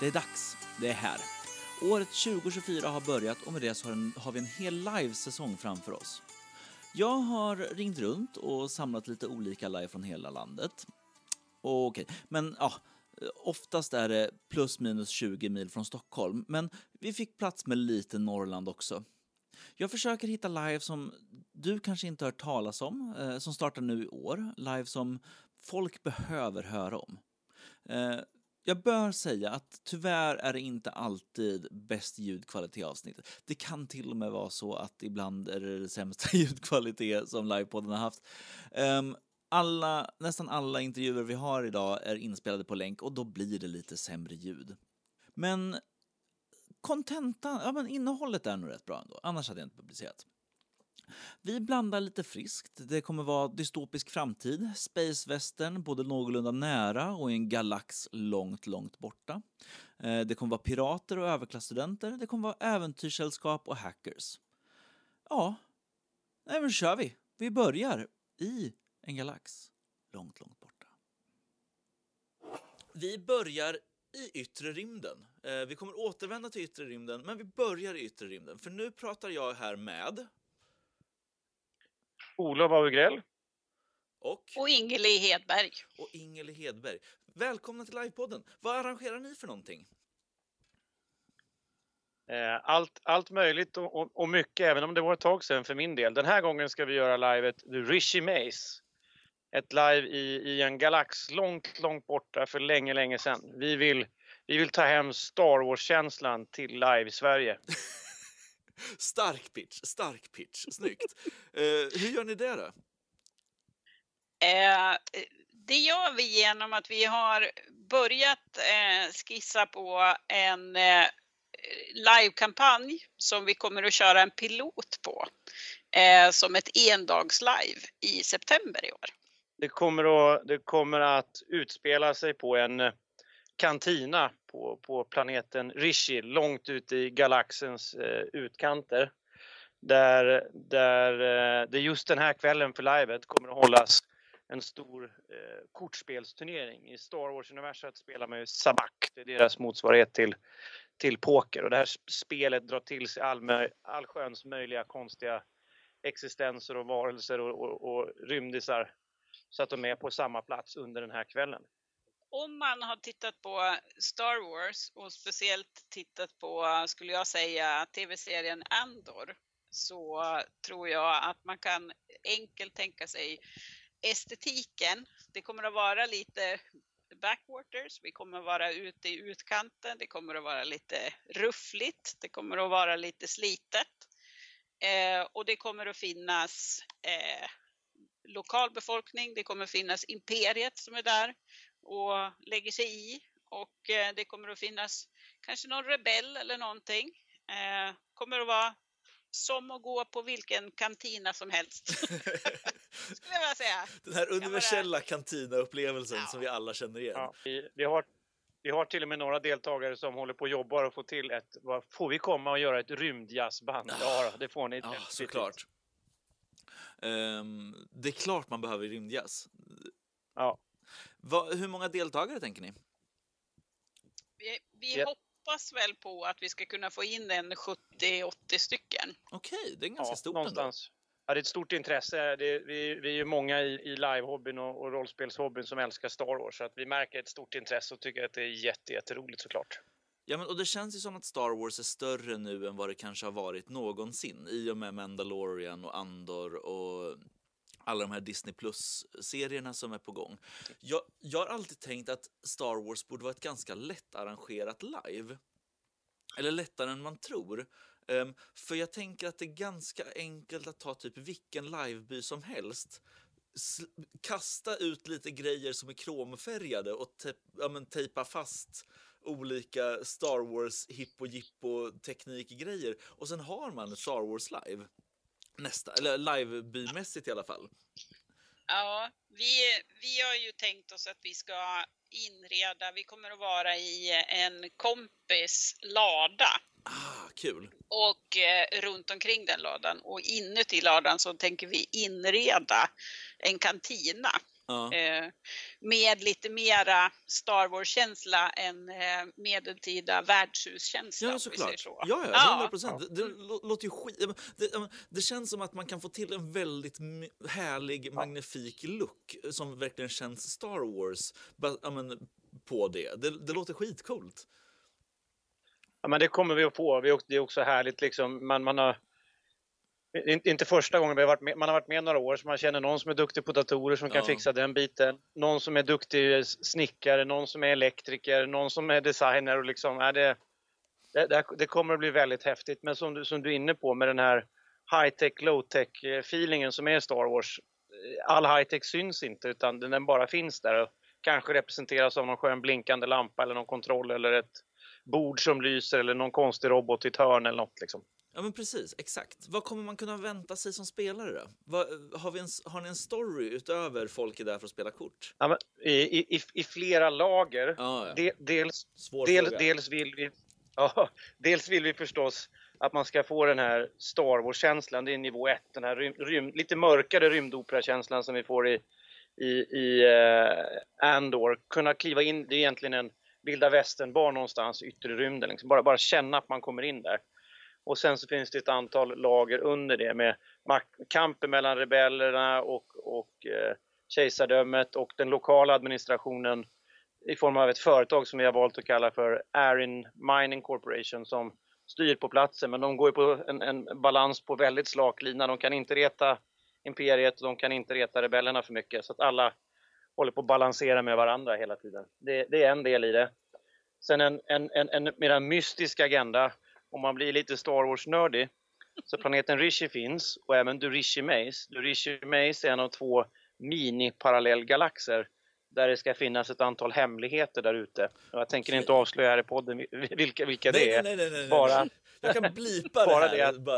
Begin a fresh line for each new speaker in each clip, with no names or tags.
Det är dags. Det är här. Året 2024 har börjat och med det så har, en, har vi en hel livesäsong framför oss. Jag har ringt runt och samlat lite olika live från hela landet. Okej, men ja, oftast är det plus minus 20 mil från Stockholm, men vi fick plats med lite Norrland också. Jag försöker hitta live som du kanske inte hört talas om, eh, som startar nu i år. Live som folk behöver höra om. Eh, jag bör säga att tyvärr är det inte alltid bäst ljudkvalitet i avsnittet. Det kan till och med vara så att ibland är det, det sämsta ljudkvalitet som livepodden har haft. Um, alla, nästan alla intervjuer vi har idag är inspelade på länk och då blir det lite sämre ljud. Men kontentan, ja men innehållet är nog rätt bra ändå, annars hade jag inte publicerat. Vi blandar lite friskt. Det kommer vara dystopisk framtid, space western, både någorlunda nära och i en galax långt, långt borta. Eh, det kommer vara pirater och överklassstudenter. Det kommer vara äventyrssällskap och hackers. Ja, nej men kör vi. Vi börjar i en galax långt, långt borta. Vi börjar i yttre rymden. Eh, vi kommer återvända till yttre rymden, men vi börjar i yttre rymden. För nu pratar jag här med
Olof Augrell.
Och?
Och Ingeli Hedberg.
Och Ingeli Hedberg. Välkomna till Livepodden. Vad arrangerar ni för någonting?
Eh, allt, allt möjligt och, och, och, mycket, även om det var ett tag sedan för min del. Den här gången ska vi göra livet The Rishi Maze. Ett live i, i en galax långt, långt borta för länge, länge sedan. Vi vill, vi vill ta hem Star Wars-känslan till live i Sverige.
stark pitch, stark pitch. Snyggt. eh, hur gör ni det då?
Eh, det gör vi genom att vi har börjat eh, skissa på en eh, livekampanj som vi kommer att köra en pilot på eh, som ett endagslive i september i år.
Det kommer, att, det kommer att utspela sig på en eh, kantina på, på planeten Rishi, långt ute i galaxens eh, utkanter. Där, där eh, det just den här kvällen för livet kommer att hållas en stor eh, kortspelsturnering. I Star Wars-universet spelar man ju Sabak, det är deras motsvarighet till, till poker. Och det här spelet drar till sig all, allsköns möjliga konstiga existenser och varelser och, och, och rymdisar så att de är på samma plats under den här kvällen
om man har tittat på Star Wars och speciellt tittat på, skulle jag säga, tv-serien Andor så tror jag att man kan enkelt tänka sig estetiken. Det kommer att vara lite backwaters, vi kommer att vara ute i utkanten, det kommer att vara lite ruffligt, det kommer att vara lite slitet eh, och det kommer att finnas eh, lokalbefolkning, det kommer att finnas imperiet som är där och lägger sig i och eh, det kommer att finnas kanske någon rebell eller någonting. Eh, kommer att vara som att gå på vilken kantina som helst. Skulle jag vilja säga.
Den här universella kantina-upplevelsen ja. som vi alla känner igen.
Ja, vi, vi, har, vi har till och med några deltagare som håller på och jobbar och får till ett, vad, får vi komma och göra ett rymdjazzband? Ja, det får ni.
Ja, såklart. Um, det är klart man behöver rymdjazz.
Ja.
Va, hur många deltagare tänker ni?
Vi, vi ja. hoppas väl på att vi ska kunna få in en 70-80 stycken.
Okej, okay, det är ganska
ja,
stort
någonstans. ändå. Ja, det är ett stort intresse. Det, vi, vi är ju många i, i livehobbyn och, och rollspelshobbyn som älskar Star Wars. Så att vi märker ett stort intresse och tycker att det är jätte, jätteroligt såklart.
Ja, men, och det känns ju som att Star Wars är större nu än vad det kanske har varit någonsin i och med Mandalorian och Andor och alla de här Disney Plus-serierna som är på gång. Jag, jag har alltid tänkt att Star Wars borde vara ett ganska lättarrangerat live. Eller lättare än man tror. Um, för jag tänker att det är ganska enkelt att ta typ vilken liveby som helst kasta ut lite grejer som är kromfärgade och te ja, men, tejpa fast olika Star Wars hippo jippo teknikgrejer och sen har man Star Wars live. Nästa, eller livebymässigt i alla fall.
Ja, vi, vi har ju tänkt oss att vi ska inreda, vi kommer att vara i en kompis lada.
Ah, kul!
Och eh, runt omkring den ladan och inuti ladan så tänker vi inreda en kantina. Ja. Eh, med lite mera Star Wars-känsla än eh, medeltida värdshuskänsla.
Ja, såklart. Så. Ja, ja, 100 procent. Ja. Det, det, låter ju skit... Det, det, känns som att man kan få till en väldigt härlig, magnifik look som verkligen känns Star Wars på det. Det, det låter skitcoolt.
Ja, men det kommer vi att få. Det är också härligt liksom. Man, man har inte första gången, varit med, man har varit med några år så man känner någon som är duktig på datorer som kan ja. fixa den biten. Någon som är duktig snickare, någon som är elektriker, någon som är designer och liksom, är det, det, det kommer att bli väldigt häftigt. Men som du, som du är inne på med den här high-tech, low-tech feelingen som är Star Wars. All high-tech syns inte utan den bara finns där och kanske representeras av någon skön blinkande lampa eller någon kontroll eller ett bord som lyser eller någon konstig robot i ett hörn eller något liksom.
Ja men precis, exakt. Vad kommer man kunna vänta sig som spelare då? Vad, har, vi en, har ni en story utöver folk är där för att spela kort?
Ja, men, i, i, I flera lager. Ah, ja. De, dels, del, dels, vill vi, ja, dels vill vi förstås att man ska få den här Star Wars-känslan, det är nivå 1, den här rym, rym, lite mörkare rymdopera-känslan som vi får i, i, i uh, Andor. Kunna kliva in, det är egentligen en vilda västern bara någonstans yttre rymden, liksom. bara, bara känna att man kommer in där. Och sen så finns det ett antal lager under det med kampen mellan rebellerna och, och eh, kejsardömet och den lokala administrationen i form av ett företag som vi har valt att kalla för Arin Mining Corporation som styr på platsen. Men de går ju på en, en balans på väldigt slak lina. De kan inte reta imperiet och de kan inte reta rebellerna för mycket. Så att alla håller på att balansera med varandra hela tiden. Det, det är en del i det. Sen en, en, en, en mer mystisk agenda om man blir lite Star Wars-nördig, så planeten Rishi finns och även Durishi Maze. Durishi Maze är en av två mini-parallellgalaxer där det ska finnas ett antal hemligheter där ute. Jag tänker inte avslöja här i podden vilka, vilka
nej,
det är.
Nej, nej, nej, bara, jag kan blipa bara det här. Det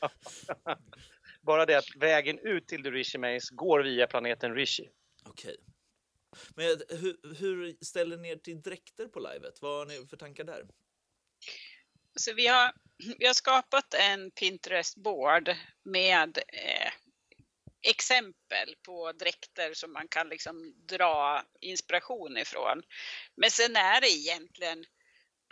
att, bara det att vägen ut till Durishi Maze går via planeten Rishi.
Okej. Men hur, hur ställer ni er till dräkter på livet? Vad har ni för tankar där?
Så vi har, vi har skapat en Pinterest-board med eh, exempel på dräkter som man kan liksom dra inspiration ifrån. Men sen är det egentligen,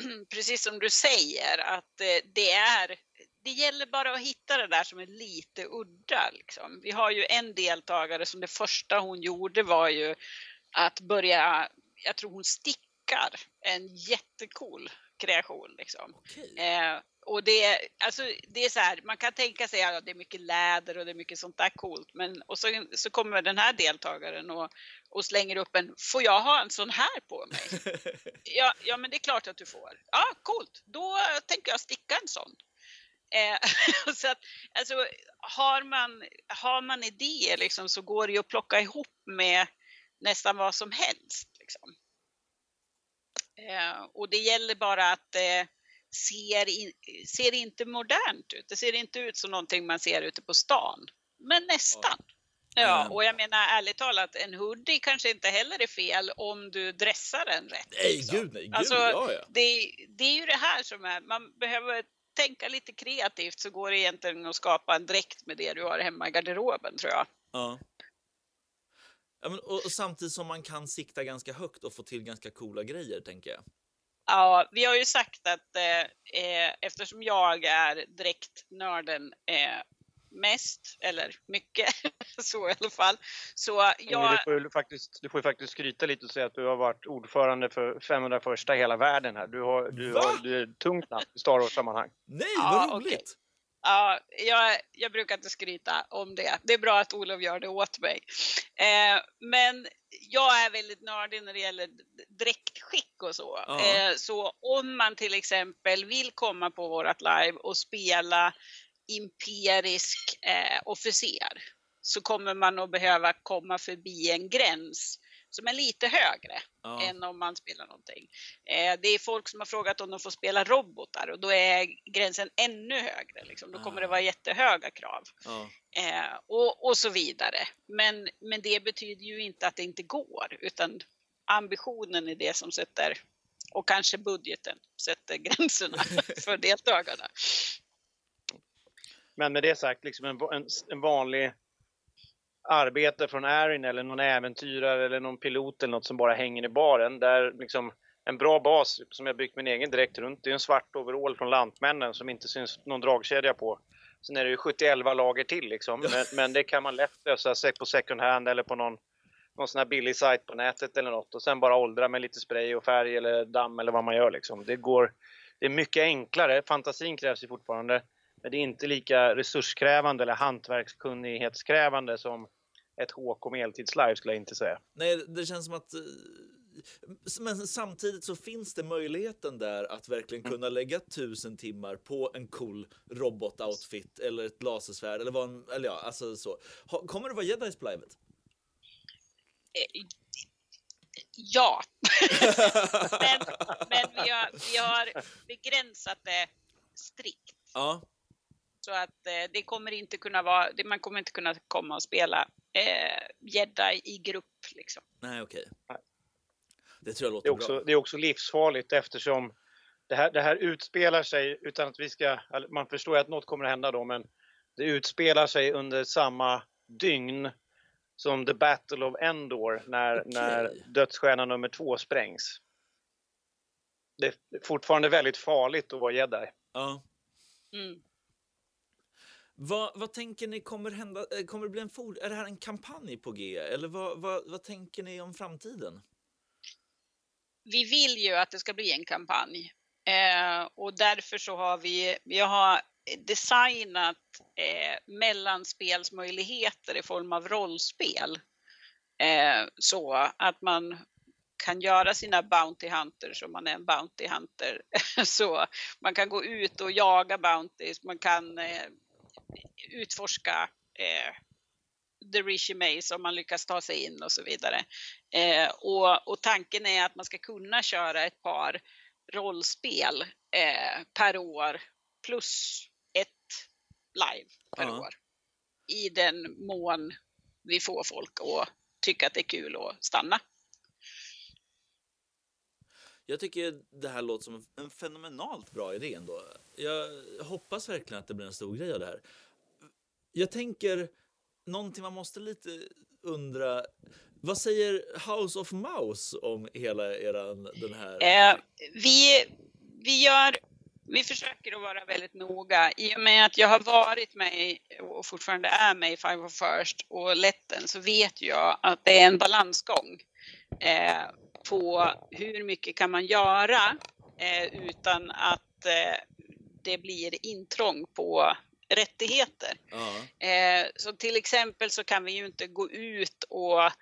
precis som du säger, att eh, det är det gäller bara att hitta det där som är lite udda. Liksom. Vi har ju en deltagare som det första hon gjorde var ju att börja, jag tror hon stickar en jättecool kreation. Liksom. Okay. Eh, och det, alltså, det är så här, man kan tänka sig att det är mycket läder och det är mycket sånt där coolt. Men, och så, så kommer den här deltagaren och, och slänger upp en, får jag ha en sån här på mig? ja, ja, men det är klart att du får. Ja, coolt, då tänker jag sticka en sån. Eh, så att, alltså, har, man, har man idéer liksom, så går det ju att plocka ihop med nästan vad som helst. Liksom. Eh, och det gäller bara att det eh, ser, in, ser inte modernt ut. Det ser inte ut som någonting man ser ute på stan. Men nästan. Ja, mm. och jag menar ärligt talat, en hoodie kanske inte heller är fel om du dressar den rätt.
Nej, liksom. gud nej. Gud,
alltså,
ja, ja.
Det, det är ju det här som är, man behöver tänka lite kreativt så går det egentligen att skapa en dräkt med det du har hemma i garderoben tror jag.
Ja. Ja, men, och, och, samtidigt som man kan sikta ganska högt och få till ganska coola grejer, tänker jag.
Ja, vi har ju sagt att eh, eh eftersom jag är dräktnörden eh, mest, eller mycket, så i alla fall. Så jag...
Du får, ju faktiskt, du får ju faktiskt skryta lite och säga att du har varit ordförande för 501 hela världen här. Du, har, du, har, du är tungt namn i Star Wars-sammanhang.
Nej, vad ja, roligt! Okay.
Ja, jag, jag brukar inte skryta om det. Det är bra att Olof gör det åt mig. Eh, men jag är väldigt nördig när det gäller dräktskick och så. Uh -huh. eh, så om man till exempel vill komma på vårat live och spela imperisk eh, officer så kommer man att behöva komma förbi en gräns som är lite högre ja. än om man spelar någonting. Eh, det är folk som har frågat om de får spela robotar och då är gränsen ännu högre. Liksom. Då kommer det vara jättehöga krav. Ja. Eh, och, och så vidare. Men, men det betyder ju inte att det inte går utan ambitionen är det som sätter och kanske budgeten sätter gränserna för deltagarna.
Men med det sagt, liksom en, en, en vanlig arbete från Arin eller någon äventyrare eller någon pilot eller något som bara hänger i baren. Där liksom en bra bas som jag byggt min egen direkt runt. Det är en svart overall från Lantmännen som inte syns någon dragkedja på. Sen är det ju 71 lager till liksom. Men, men, det kan man lätt lösa sig på second hand eller på någon, någon sån här billig sajt på nätet eller något och sen bara åldra med lite spray och färg eller damm eller vad man gör liksom. Det går, det är mycket enklare. Fantasin krävs ju fortfarande. Men det är inte lika resurskrävande eller hantverkskunnighetskrävande som ett HK med eltidslive skulle jag inte säga.
Nej, det känns som att eh, men samtidigt så finns det möjligheten där att verkligen kunna lägga tusen timmar på en cool robot-outfit eller ett lasersvärd eller vad en, eller ja, alltså så. Kommer det vara jedis på livet?
Eh, ja. men, men vi, har, vi har begränsat det strikt.
Ja.
Så att eh, det kommer inte kunna vara, man kommer inte kunna komma och spela eh, gädda i grupp liksom.
Nej, okej. Okay. Det tror jag låter
det är också,
bra.
Det är också livsfarligt eftersom det här, det här utspelar sig utan att vi ska, man förstår ju att något kommer att hända då, men det utspelar sig under samma dygn som The Battle of Endor när, okay. när dödsstjärna nummer två sprängs. Det är fortfarande väldigt farligt att vara jedi.
Ja. Mm. Vad, vad tänker ni kommer hända? Eh, kommer det bli en for, är det här en kampanj på G eller vad, vad, vad tänker ni om framtiden?
Vi vill ju att det ska bli en kampanj eh, och därför så har vi, vi har designat eh, mellanspelsmöjligheter i form av rollspel. Eh, så att man kan göra sina Bounty Hunters om man är en Bounty Hunter. så man kan gå ut och jaga Bounties, man kan eh, utforska eh, The Rishi Maze om man lyckas ta sig in och så vidare. Eh, och, och, tanken är att man ska kunna köra ett par rollspel eh, per år plus ett live per uh -huh. år. I den mån vi får folk att tycka att det är kul att stanna.
Jag tycker det här låter som en fenomenalt bra idé ändå. Jag hoppas verkligen att det blir en stor grej av det här. Jag tänker någonting man måste lite undra. Vad säger House of Mouse om hela eran den här?
Eh, vi, vi gör vi försöker att vara väldigt noga. I och med att jag har varit med och fortfarande är med i Five of First och Letten så vet jag att det är en balansgång eh, på hur mycket kan man göra eh, utan att eh, det blir intrång på rättigheter. Eh, så till exempel så kan vi ju inte gå ut och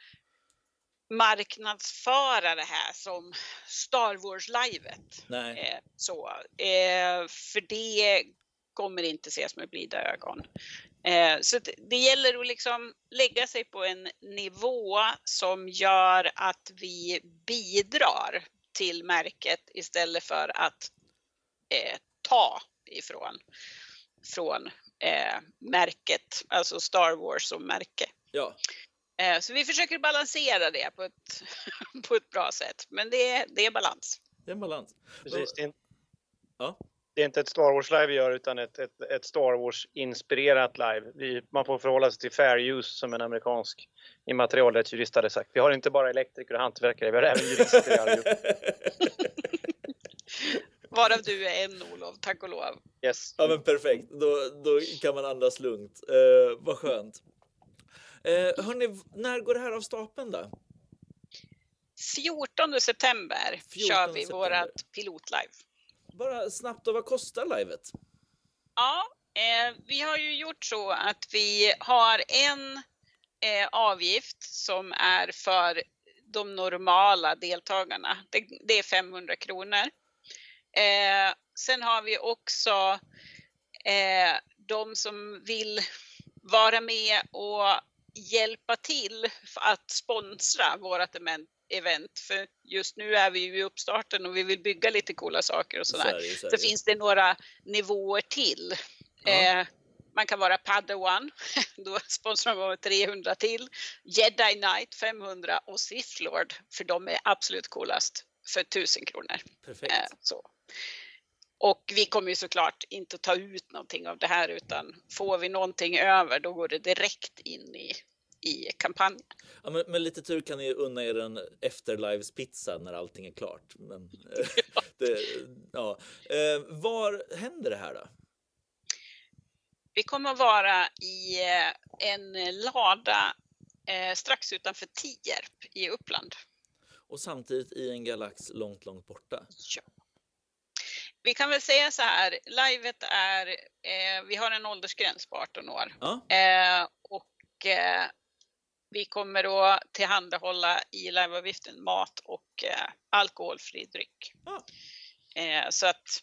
marknadsföra det här som Star Wars-livet.
Eh,
så, eh, för det kommer inte ses med blida ögon. Eh, så det, det gäller att liksom lägga sig på en nivå som gör att vi bidrar till märket istället för att eh, ta ifrån från eh, märket, alltså Star Wars som märke.
Ja.
Eh, så vi försöker balansera det på ett, på ett bra sätt, men det är, det är balans.
Det är en balans.
Precis. Det är,
ja.
det är inte ett Star Wars-live vi gör, utan ett, ett, ett Star Wars-inspirerat live. Vi, man får förhålla sig till fair use som en amerikansk immaterialrättsjurist hade sagt. Vi har inte bara elektriker och hantverkare, vi har även jurister.
Varav du är en Olof, tack och lov.
Yes.
Ja men perfekt, då, då kan man andas lugnt. Eh, vad skönt. Eh, hörni, när går det här av stapeln då?
14 september 14 kör vi september. vårat pilotlive.
Bara snabbt då, vad kostar livet?
Ja, eh, vi har ju gjort så att vi har en eh, avgift som är för de normala deltagarna. Det, det är 500 kronor. Eh, sen har vi också eh, de som vill vara med och hjälpa till att sponsra vårt event. För just nu är vi ju i uppstarten och vi vill bygga lite coola saker och sådär. Så, så finns det några nivåer till. Ja. Eh, man kan vara Padawan, då sponsrar man med 300 till. Jedi Knight 500 och Sith Lord, för de är absolut coolast, för 1000 kronor.
Perfekt. Eh,
så. Och vi kommer ju såklart inte ta ut någonting av det här utan får vi någonting över då går det direkt in i i kampanjen.
Ja, men med lite tur kan ni unna er en efterlives-pizza när allting är klart. Men, ja. det, ja. Eh, var händer det här då?
Vi kommer att vara i eh, en lada eh, strax utanför Tierp i Uppland.
Och samtidigt i en galax långt, långt borta.
Ja. Vi kan väl säga så här, livet är, eh, vi har en åldersgräns på 18 år. Ja. Eh, och eh, vi kommer att tillhandahålla i liveavgiften mat och eh, alkoholfri dryck. Ja. så att,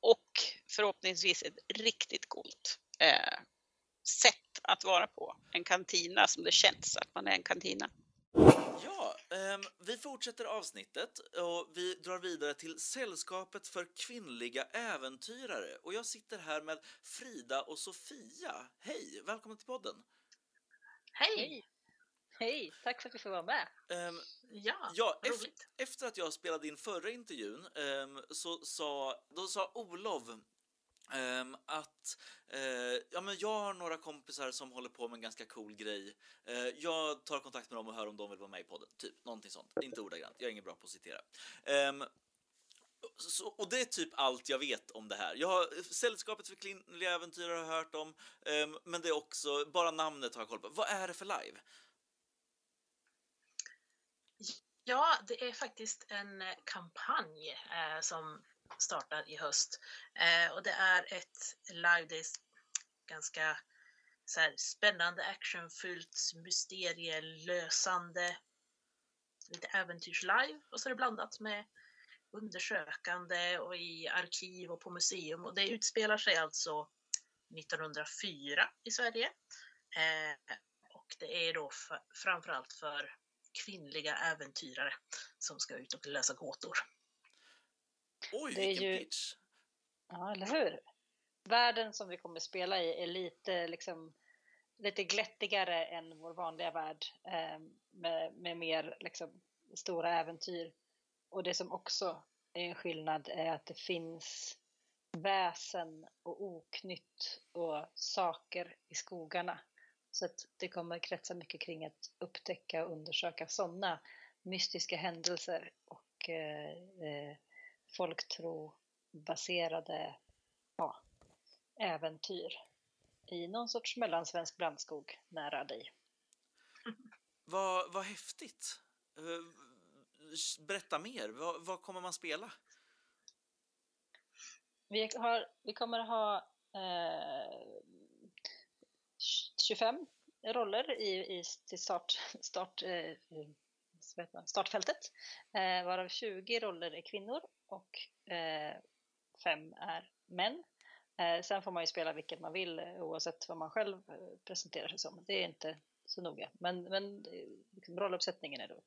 och förhoppningsvis ett riktigt coolt sätt att vara på. En kantina som det känns att man är en kantina.
Um, vi fortsätter avsnittet och vi drar vidare till Sällskapet för kvinnliga äventyrare. Och jag sitter här med Frida och Sofia. Hej, välkomna till podden.
Hej! Hej, tack för att vi får vara med.
Um, ja, ja efter, efter, att jag spelade in förra intervjun um, så sa, då sa Olof Um, att uh, ja, men jag har några kompisar som håller på med en ganska cool grej. Uh, jag tar kontakt med dem och hör om de vill vara med i podden. Typ någonting sånt. Inte ordagrant. Jag är ingen bra på att citera. Um, så, och det är typ allt jag vet om det här. Jag har, Sällskapet för kvinnliga äventyr har jag hört om, um, men det är också, bara namnet har jag koll på. Vad är det för live?
Ja, det är faktiskt en kampanj eh, som startar i höst. Eh, och det är ett live, det är ganska så här, spännande, actionfyllt, mysterielösande, lite äventyrslive och så är det blandat med undersökande och i arkiv och på museum och det utspelar sig alltså 1904 i Sverige. Eh, och det är då för, framförallt för kvinnliga äventyrare som ska ut och lösa gåtor.
Oj, det vilken ju... pitch!
Ja, eller hur? Världen som vi kommer spela i är lite, liksom, lite glättigare än vår vanliga värld eh, med, med mer liksom, stora äventyr. Och det som också är en skillnad är att det finns väsen och oknytt och saker i skogarna. Så att det kommer kretsa mycket kring att upptäcka och undersöka sådana mystiska händelser och eh, eh folktro-baserade ja, äventyr i någon sorts mellansvensk blandskog nära dig.
Vad, vad häftigt! Eh, berätta mer, vad, vad kommer man spela?
Vi, har, vi kommer ha eh, 25 roller i, i till start, start, eh, startfältet, eh, varav 20 roller är kvinnor och eh, fem är män. Eh, sen får man ju spela vilket man vill eh, oavsett vad man själv eh, presenterar sig som. Det är inte så noga. Men, men eh, liksom, rolluppsättningen är då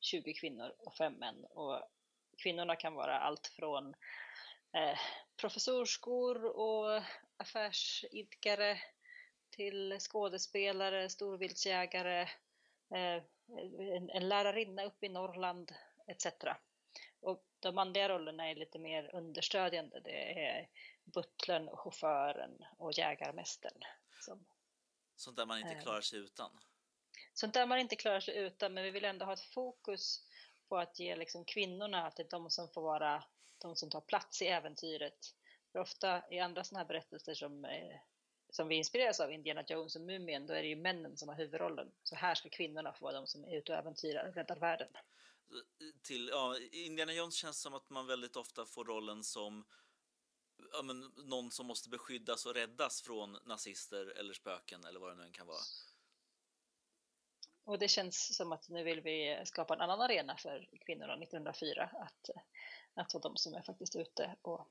20 kvinnor och fem män. Och kvinnorna kan vara allt från eh, professorskor och affärsidkare till skådespelare, storviltsjägare, eh, en, en lärarinna uppe i Norrland etc. Och de manliga rollerna är lite mer understödjande. Det är butlern, chauffören och jägarmästaren. Som,
Sånt där man inte klarar sig utan?
Sånt där man inte klarar sig utan, men vi vill ändå ha ett fokus på att ge liksom kvinnorna, att det är de som får vara de som tar plats i äventyret. För ofta i andra sådana här berättelser som, eh, som vi inspireras av, Indiana Jones och Mumien, då är det ju männen som har huvudrollen. Så här ska kvinnorna få vara de som är ute och äventyrar och räddar världen
till, ja, Indiana Jones känns som att man väldigt ofta får rollen som ja, men, någon som måste beskyddas och räddas från nazister eller spöken eller vad det nu än kan vara.
Och det känns som att nu vill vi skapa en annan arena för kvinnorna 1904 att, att vara de som är faktiskt ute och,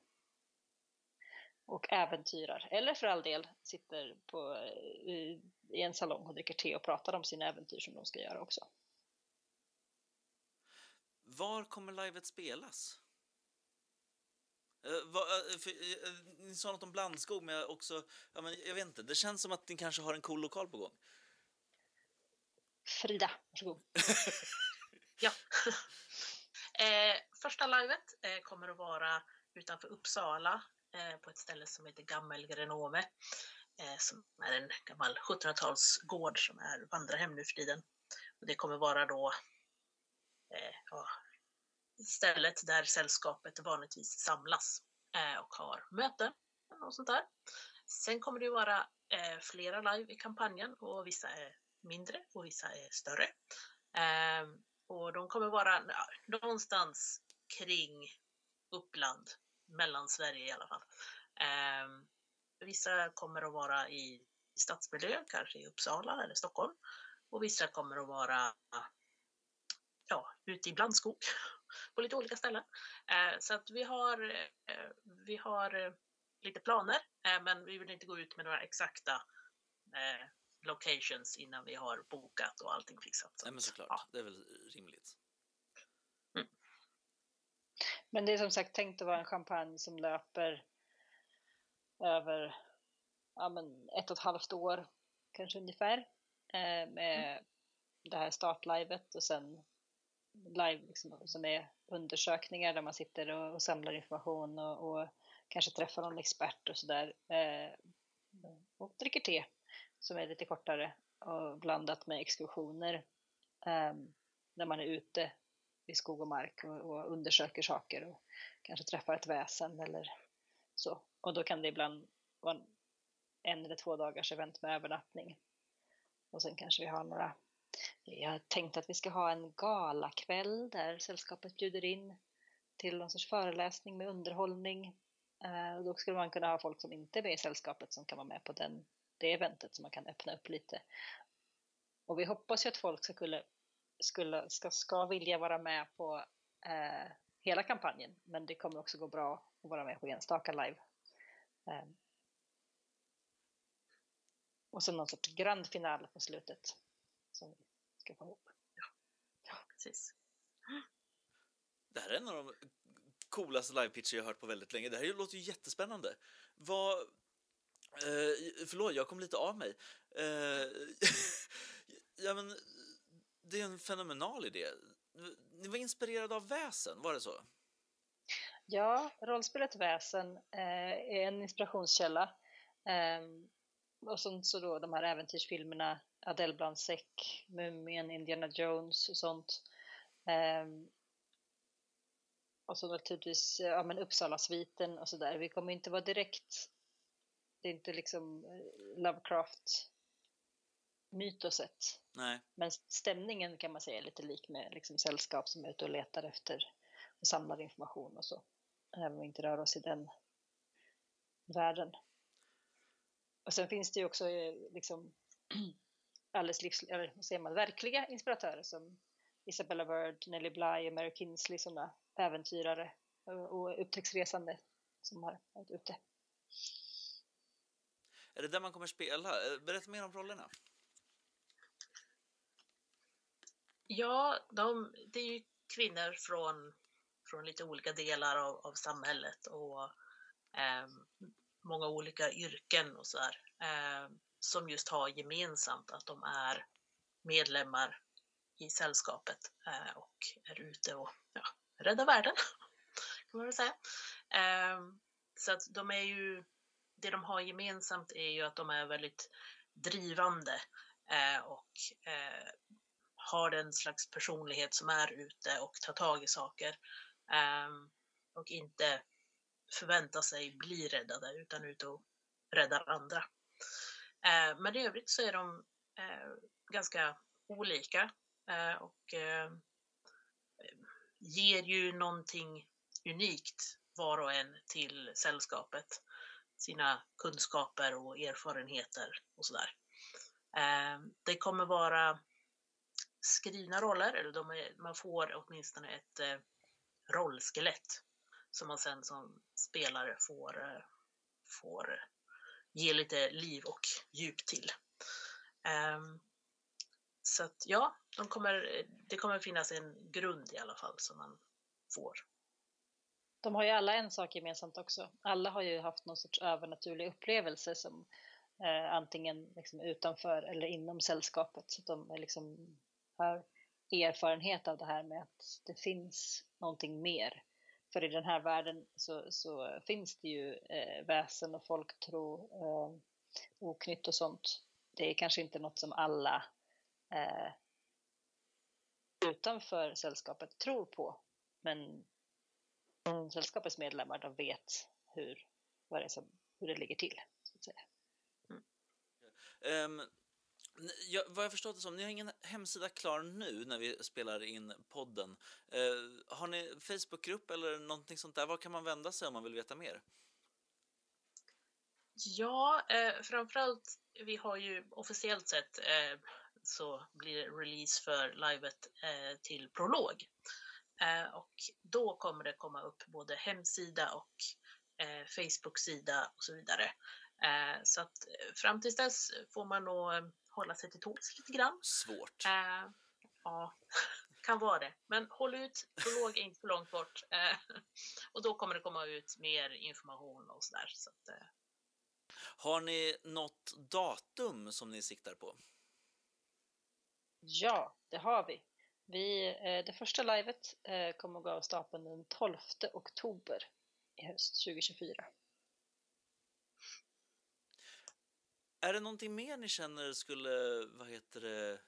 och äventyrar. Eller för all del sitter på, i, i en salong och dricker te och pratar om sina äventyr som de ska göra också.
Var kommer livet spelas? Uh, va, uh, för, uh, ni sa något om blandskog, men jag också... Ja, men jag vet inte, det känns som att ni kanske har en cool lokal på gång.
Frida, varsågod. ja. eh, första livet eh, kommer att vara utanför Uppsala eh, på ett ställe som heter Gammelgrenome.
eh, som är en gammal 1700-talsgård som är vandrarhem nu för tiden. Och det kommer vara då eh, ja, stället där sällskapet vanligtvis samlas eh, och har möten och sånt där. Sen kommer det vara eh, flera live i kampanjen och vissa är mindre och vissa är större. Eh, och de kommer vara ja, någonstans kring Uppland, mellan Sverige i alla fall. Eh, vissa kommer att vara i stadsmiljö, kanske i Uppsala eller Stockholm. Och vissa kommer att vara ja, ute i blandskog på lite olika ställen. Eh, så att vi har, eh, vi har eh, lite planer, men vi vill inte gå ut med några exakta locations innan vi har bokat och allting fixat.
Nej, men såklart, ja. det är väl rimligt.
Mm. Men det är som sagt tänkt att vara en champagne som löper över ja, men ett och ett halvt år, kanske ungefär, eh, med mm. det här startlivet och sen live liksom, som är undersökningar där man sitter och, och samlar information och, och, kanske träffar någon expert och sådär. Eh, och dricker te som är lite kortare och blandat med exkursioner eh, där man är ute i skog och mark och, och, undersöker saker och kanske träffar ett väsen eller så. Och då kan det ibland vara en eller två dagars event med övernattning. Och sen kanske vi har några jag tänkte att vi ska ha en galakväll där sällskapet bjuder in till någon sorts föreläsning med underhållning. Eh, då skulle man kunna ha folk som inte är med i sällskapet som kan vara med på den, det eventet så man kan öppna upp lite. Och vi hoppas ju att folk ska, skulle, skulle, ska, ska vilja vara med på eh, hela kampanjen men det kommer också gå bra att vara med på enstaka live. Eh. och sen någon sorts grand final på slutet som vi ska få ihop.
Ja, ja precis.
Det här är en av de coolaste livepitcher jag hört på väldigt länge. Det här låter ju jättespännande. Vad... Eh, förlåt, jag kom lite av mig. Eh, ja, men, det är en fenomenal idé. Ni var inspirerade av väsen, var det så?
Ja, rollspelet Väsen eh, är en inspirationskälla. Eh, och sen så då de här äventyrsfilmerna Adele Blanc-Sec, Mumien, Indiana Jones och sånt. Um, och så naturligtvis ja, men Uppsala-sviten och sådär. Vi kommer inte vara direkt, det är inte liksom eh, Lovecraft mytoset.
Nej.
Men stämningen kan man säga är lite lik med liksom sällskap som är ute och letar efter och samlar information och så. Även om vi inte rör oss i den världen. Och sen finns det ju också eh, liksom alldeles livs, eller säger man, verkliga inspiratörer som Isabella Bird, Nelly Bly och Mary Kinsley, sådana äventyrare och upptäcktsresande som har varit ute.
Är det där man kommer spela? Eh, berätta mer om rollerna.
Ja, de, det är ju kvinnor från, från lite olika delar av, av samhället och eh, många olika yrken och sådär. Eh, som just har gemensamt att de är medlemmar i sällskapet eh, och är ute och ja, räddar världen, kan man väl säga. Ehm, så att de är ju, det de har gemensamt är ju att de är väldigt drivande eh, och eh, har den slags personlighet som är ute och tar tag i saker ehm, och inte förväntar sig bli räddade utan ute och räddar andra. Eh, men i övrigt så är de eh, ganska olika eh, och eh, ger ju någonting unikt var och en till sällskapet. Sina kunskaper och erfarenheter och sådär. Eh, det kommer vara skrivna roller, eller är, man får åtminstone ett eh, rollskelett som man sen som spelare får, får ge lite liv och djup till. Um, så att ja, de kommer, det kommer finnas en grund i alla fall som man får.
De har ju alla en sak gemensamt också. Alla har ju haft någon sorts övernaturlig upplevelse som eh, antingen liksom utanför eller inom sällskapet. Så de är liksom, har erfarenhet av det här med att det finns någonting mer för i den här världen så, så finns det ju eh, väsen och folktro eh, oknytt och sånt. Det är kanske inte något som alla eh, utanför sällskapet tror på. Men mm, sällskapets medlemmar de vet hur, vad det, är som, hur det ligger till. Så att säga.
Um, jag, vad jag förstått det som, ni har ingen hemsida klar nu när vi spelar in podden. Eh, har ni Facebookgrupp eller någonting sånt där? Var kan man vända sig om man vill veta mer?
Ja, eh, framförallt, vi har ju officiellt sett eh, så blir det release för livet eh, till prolog. Eh, och då kommer det komma upp både hemsida och eh, Facebook-sida och så vidare. Eh, så att eh, fram tills dess får man nog eh, hålla sig till tåls lite grann.
Svårt.
ja, kan vara det. Men håll ut, prolog är inte för långt bort. och då kommer det komma ut mer information och sådär. Så att,
har ni något datum som ni siktar på?
Ja, det har vi. vi det första livet kommer att gå av stapeln den 12 oktober i höst 2024.
Är det någonting mer ni känner skulle, vad heter det, eh,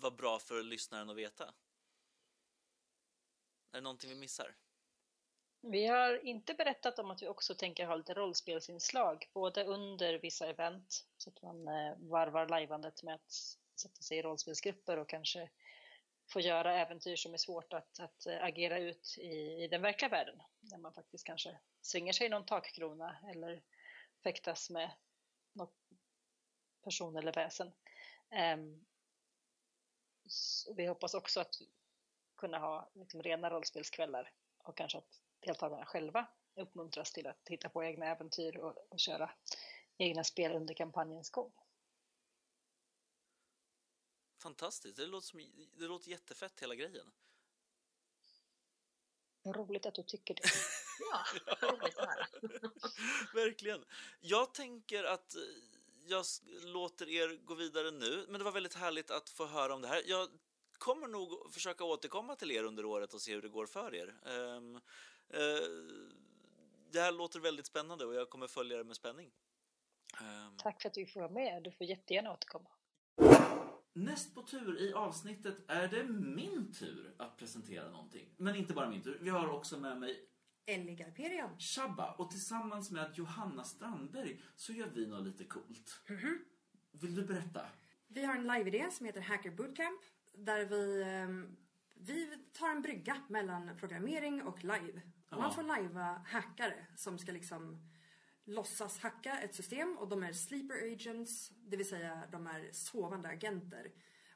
vara bra för lyssnaren att veta? Är det någonting vi missar?
Vi har inte berättat om att vi också tänker ha lite rollspelsinslag, både under vissa event, så att man eh, varvar lajvandet med att sätta sig i rollspelsgrupper och kanske få göra äventyr som är svårt att, att eh, agera ut i, i den verkliga världen. Där man faktiskt kanske svingar sig i någon takkrona eller fäktas med något person eller väsen. Um, vi hoppas också att kunna ha liksom, rena rollspelskvällar och kanske att deltagarna själva uppmuntras till att hitta på egna äventyr och, och köra egna spel under kampanjens gång.
Fantastiskt, det låter, som, det låter jättefett hela grejen.
Roligt att du tycker det.
ja, roligt att höra.
Verkligen. Jag tänker att jag låter er gå vidare nu, men det var väldigt härligt att få höra om det här. Jag kommer nog försöka återkomma till er under året och se hur det går för er. Um, uh, det här låter väldigt spännande och jag kommer följa det med spänning.
Um, Tack för att du får vara med. Du får jättegärna återkomma.
Näst på tur i avsnittet är det min tur att presentera någonting. Men inte bara min tur. Vi har också med mig
Ellie Garperian.
Shabba. Och tillsammans med Johanna Strandberg så gör vi något lite coolt. Mm -hmm. Vill du berätta?
Vi har en live-idé som heter Hacker Bootcamp. Där vi, ehm, vi tar en brygga mellan programmering och live. Ja. Man får lajva hackare som ska liksom låtsas hacka ett system och de är sleeper agents, det vill säga de är sovande agenter.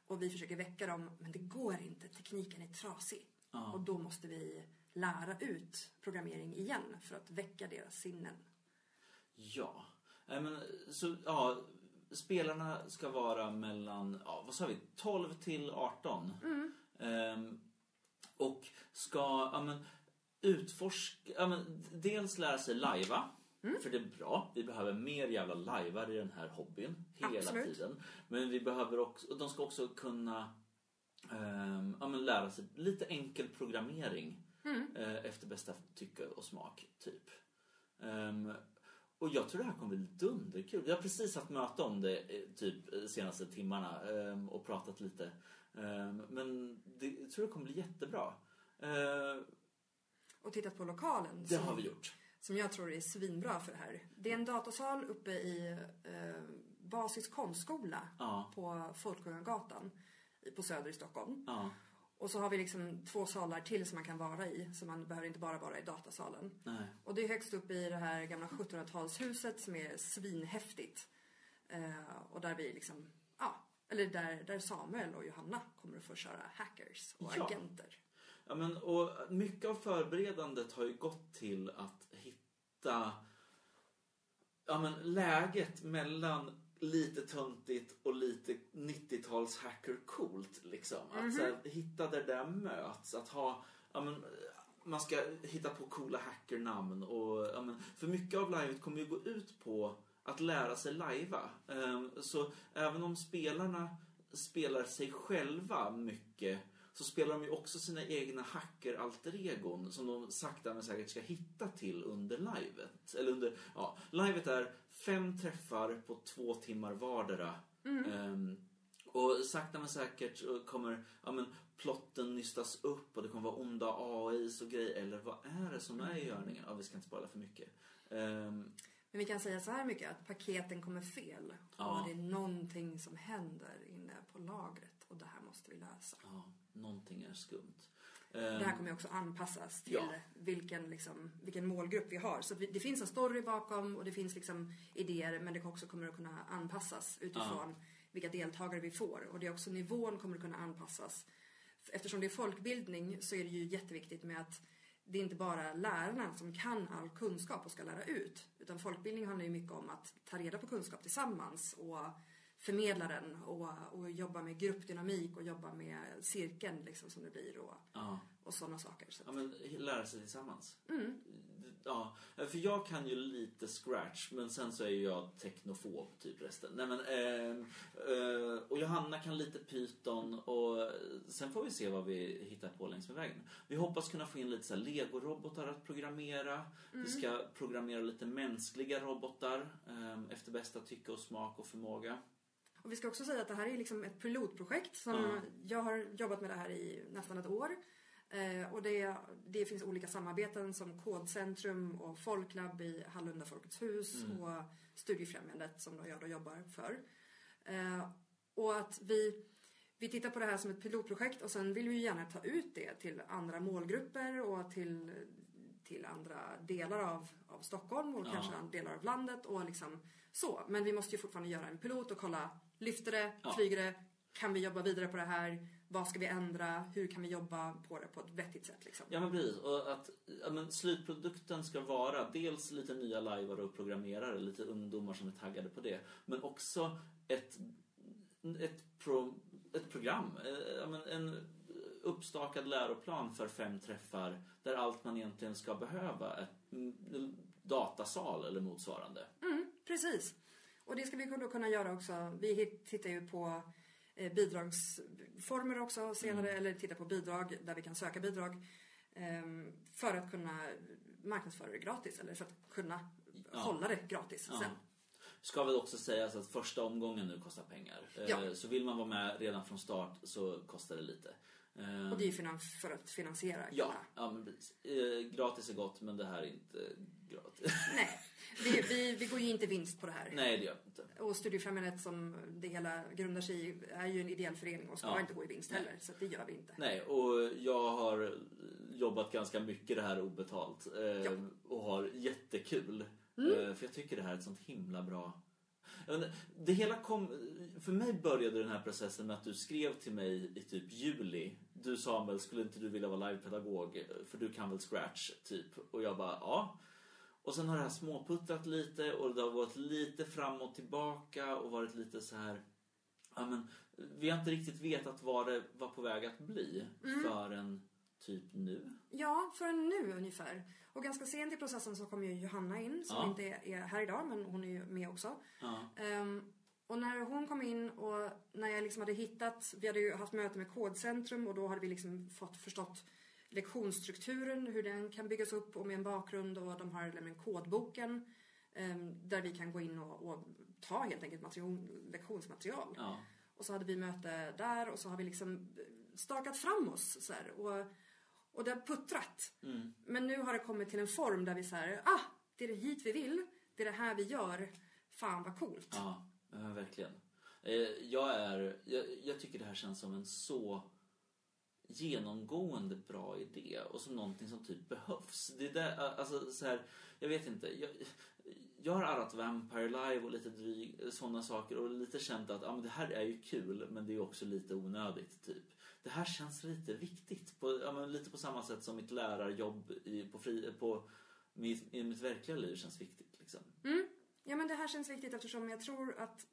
Och vi försöker väcka dem, men det går inte. Tekniken är trasig. Ja. Och då måste vi lära ut programmering igen för att väcka deras sinnen.
Ja, men så ja, spelarna ska vara mellan, ja, vad sa vi, 12 till 18. Mm. Ehm, och ska, ja men utforska, ja men dels lära sig lajva. Mm. För det är bra. Vi behöver mer jävla lajvar i den här hobbyn hela Absolut. tiden. Men vi behöver också, de ska också kunna um, ja, lära sig lite enkel programmering mm. uh, efter bästa tycke och smak, typ. Um, och jag tror det här kommer bli dunderkul. Vi har precis haft möte om det eh, typ de senaste timmarna um, och pratat lite. men det, jag tror det kommer bli jättebra. Uh,
och tittat på lokalen.
Det har vi gjort
som jag tror är svinbra för det här. Det är en datasal uppe i eh, Basis konstskola ja. på Folkungagatan på Söder i Stockholm. Ja. Och så har vi liksom två salar till som man kan vara i. Så man behöver inte bara vara i datasalen. Nej. Och det är högst upp i det här gamla 1700-talshuset som är svinhäftigt. Eh, och där vi liksom, ja, eller där, där Samuel och Johanna kommer att få köra hackers och ja. agenter.
Ja, men, och mycket av förberedandet har ju gått till att hitta ja, men, läget mellan lite töntigt och lite 90-tals hacker coolt liksom. Mm -hmm. Att här, hitta där det där möts. Att ha, ja, men, man ska hitta på coola hackernamn och ja, men, för mycket av livet kommer ju gå ut på att lära sig lajva. Um, så även om spelarna spelar sig själva mycket så spelar de ju också sina egna hacker-alter-egon som de sakta men säkert ska hitta till under livet. Eller under, ja, livet är fem träffar på två timmar vardera. Mm. Um, och sakta men säkert kommer ja, men, plotten nystas upp och det kommer vara onda AIs och grejer. Eller vad är det som är i görningen? Ja, vi ska inte spara för mycket. Um,
men vi kan säga så här mycket att paketen kommer fel. Ja. Och det är någonting som händer inne på lagret och det här måste vi lösa.
Ja, någonting är skumt.
Det här ehm, kommer också anpassas till ja. vilken, liksom, vilken målgrupp vi har. Så det finns en story bakom och det finns liksom idéer men det också kommer att kunna anpassas utifrån ja. vilka deltagare vi får. Och det är också nivån kommer att kunna anpassas. Eftersom det är folkbildning så är det ju jätteviktigt med att det är inte bara lärarna som kan all kunskap och ska lära ut. Utan folkbildning handlar ju mycket om att ta reda på kunskap tillsammans och förmedla den och, och jobba med gruppdynamik och jobba med cirkeln liksom som det blir och, ja. och sådana saker. Så
ja, men lära sig tillsammans.
Mm.
Ja, för jag kan ju lite scratch men sen så är ju jag teknofob typ resten. Nej men, eh, eh, och Johanna kan lite Python och sen får vi se vad vi hittar på längs med vägen. Vi hoppas kunna få in lite så Lego-robotar att programmera. Mm. Vi ska programmera lite mänskliga robotar eh, efter bästa tycke och smak och förmåga.
Och vi ska också säga att det här är liksom ett pilotprojekt som mm. jag har jobbat med det här i nästan ett år. Eh, och det, det, finns olika samarbeten som Kodcentrum och Folklab i Hallunda Folkets hus mm. och Studiefrämjandet som jag då jobbar för. Eh, och att vi, vi tittar på det här som ett pilotprojekt och sen vill vi gärna ta ut det till andra målgrupper och till, till andra delar av, av Stockholm och ja. kanske delar av landet och liksom så. Men vi måste ju fortfarande göra en pilot och kolla, lyfter det, ja. flyger det, kan vi jobba vidare på det här? Vad ska vi ändra? Hur kan vi jobba på det på ett vettigt sätt? Liksom?
Ja men precis. Och att ja, men slutprodukten ska vara dels lite nya lajvare och programmerare, lite ungdomar som är taggade på det. Men också ett, ett, pro, ett program. Eh, ja, men en uppstakad läroplan för fem träffar där allt man egentligen ska behöva, ett datasal eller motsvarande.
Mm, precis. Och det ska vi kunna göra också. Vi tittar ju på Eh, bidragsformer också senare mm. eller titta på bidrag där vi kan söka bidrag ehm, för att kunna marknadsföra det gratis eller för att kunna ja. hålla det gratis ja. sen.
Ska väl också sägas att första omgången nu kostar pengar. Eh, ja. Så vill man vara med redan från start så kostar det lite.
Ehm, Och det är ju för att finansiera.
Ja, ja men precis. Eh, gratis är gott men det här är inte gratis.
Nej, vi, vi, vi går ju inte vinst på det här.
Nej, det gör vi inte.
Och Studiefrämjandet som det hela grundar sig i är ju en ideell förening och ska ja. inte gå i vinst heller. Nej. Så det gör vi inte.
Nej, och jag har jobbat ganska mycket det här obetalt. Eh, ja. Och har jättekul. Mm. Eh, för jag tycker det här är ett sånt himla bra det hela kom, för mig började den här processen med att du skrev till mig i typ juli. Du Samuel, skulle inte du vilja vara livepedagog? För du kan väl scratch, typ. Och jag bara, ja. Och sen har det här småputtrat lite och det har varit lite fram och tillbaka och varit lite så här... Ja, men, vi har inte riktigt vetat vad det var på väg att bli mm. förrän typ nu.
Ja, förrän nu ungefär. Och ganska sent i processen så kom ju Johanna in som ja. inte är här idag men hon är ju med också.
Ja.
Um, och när hon kom in och när jag liksom hade hittat, vi hade ju haft möte med Kodcentrum och då hade vi liksom fått förstått lektionsstrukturen, hur den kan byggas upp och med en bakgrund och de har en kodboken um, där vi kan gå in och, och ta helt enkelt material, lektionsmaterial.
Ja.
Och så hade vi möte där och så har vi liksom stakat fram oss så här, och, och det har puttrat.
Mm.
Men nu har det kommit till en form där vi säger ah, det är det hit vi vill, det är det här vi gör, fan vad coolt.
Ja, verkligen. Eh, jag, är, jag, jag tycker det här känns som en så genomgående bra idé och som någonting som typ behövs. Det där, alltså så här, jag vet inte. Jag, jag har arrat Vampire Live och lite dryg, sådana saker och lite känt att ja, men det här är ju kul men det är också lite onödigt typ. Det här känns lite viktigt, på, ja, men lite på samma sätt som mitt lärarjobb i, på, fri, på mitt, i mitt verkliga liv känns viktigt. Liksom.
Mm. Ja men det här känns viktigt eftersom jag tror att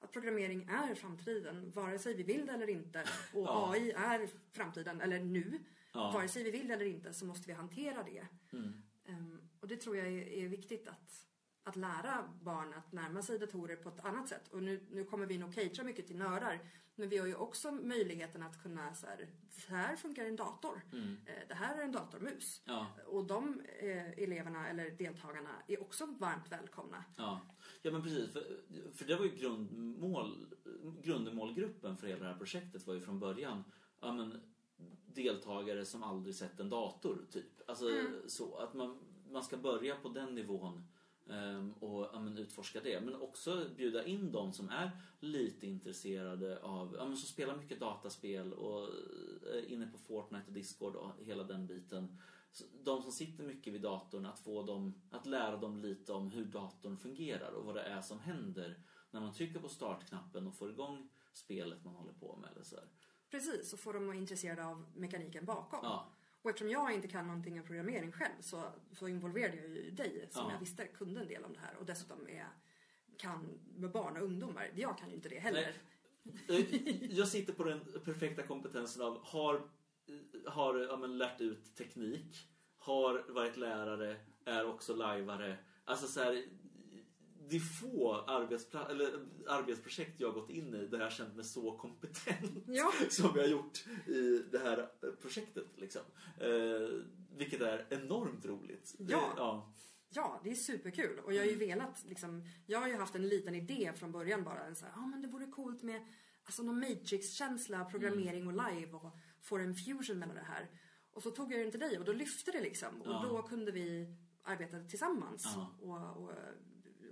att programmering är framtiden, vare sig vi vill det eller inte. Och ja. AI är framtiden, eller nu. Ja. Vare sig vi vill det eller inte så måste vi hantera det.
Mm.
Um, och det tror jag är, är, viktigt att, att lära barn att närma sig datorer på ett annat sätt. Och nu, nu kommer vi nog catera mycket till nördar. Men vi har ju också möjligheten att kunna så här, så här funkar en dator. Mm. Eh, det här är en datormus. Ja. Och de eh, eleverna eller deltagarna är också varmt välkomna.
Ja, ja men precis. För, för det var ju grundmål, grundmålgruppen för hela det här projektet var ju från början ja, men, deltagare som aldrig sett en dator typ. Alltså mm. så att man, man ska börja på den nivån och ja, men, utforska det. Men också bjuda in de som är lite intresserade av, ja, men, som spelar mycket dataspel och är eh, inne på Fortnite och Discord och hela den biten. Så de som sitter mycket vid datorn, att få dem, att lära dem lite om hur datorn fungerar och vad det är som händer när man trycker på startknappen och får igång spelet man håller på med. Eller så här.
Precis, och få dem intresserade av mekaniken bakom. Ja. Och eftersom jag inte kan någonting om programmering själv så, så involverade jag ju dig som ja. jag visste kunde en del om det här och dessutom är, kan med barn och ungdomar. Jag kan ju inte det heller.
Nej. Jag sitter på den perfekta kompetensen av har, har ja, men, lärt ut teknik, har varit lärare, är också lajvare. Alltså så här, det är få arbetspla- eller arbetsprojekt jag har gått in i där jag känt mig så kompetent ja. som jag har gjort i det här projektet. Liksom. Eh, vilket är enormt roligt.
Ja. ja. Ja, det är superkul. Och jag har ju mm. velat liksom, jag har ju haft en liten idé från början bara. En så här, ah, men det vore coolt med alltså, någon Matrix-känsla, programmering mm. och live och få en fusion mellan det här. Och så tog jag den till dig och då lyfte det liksom. Och ja. då kunde vi arbeta tillsammans. Ja. Och, och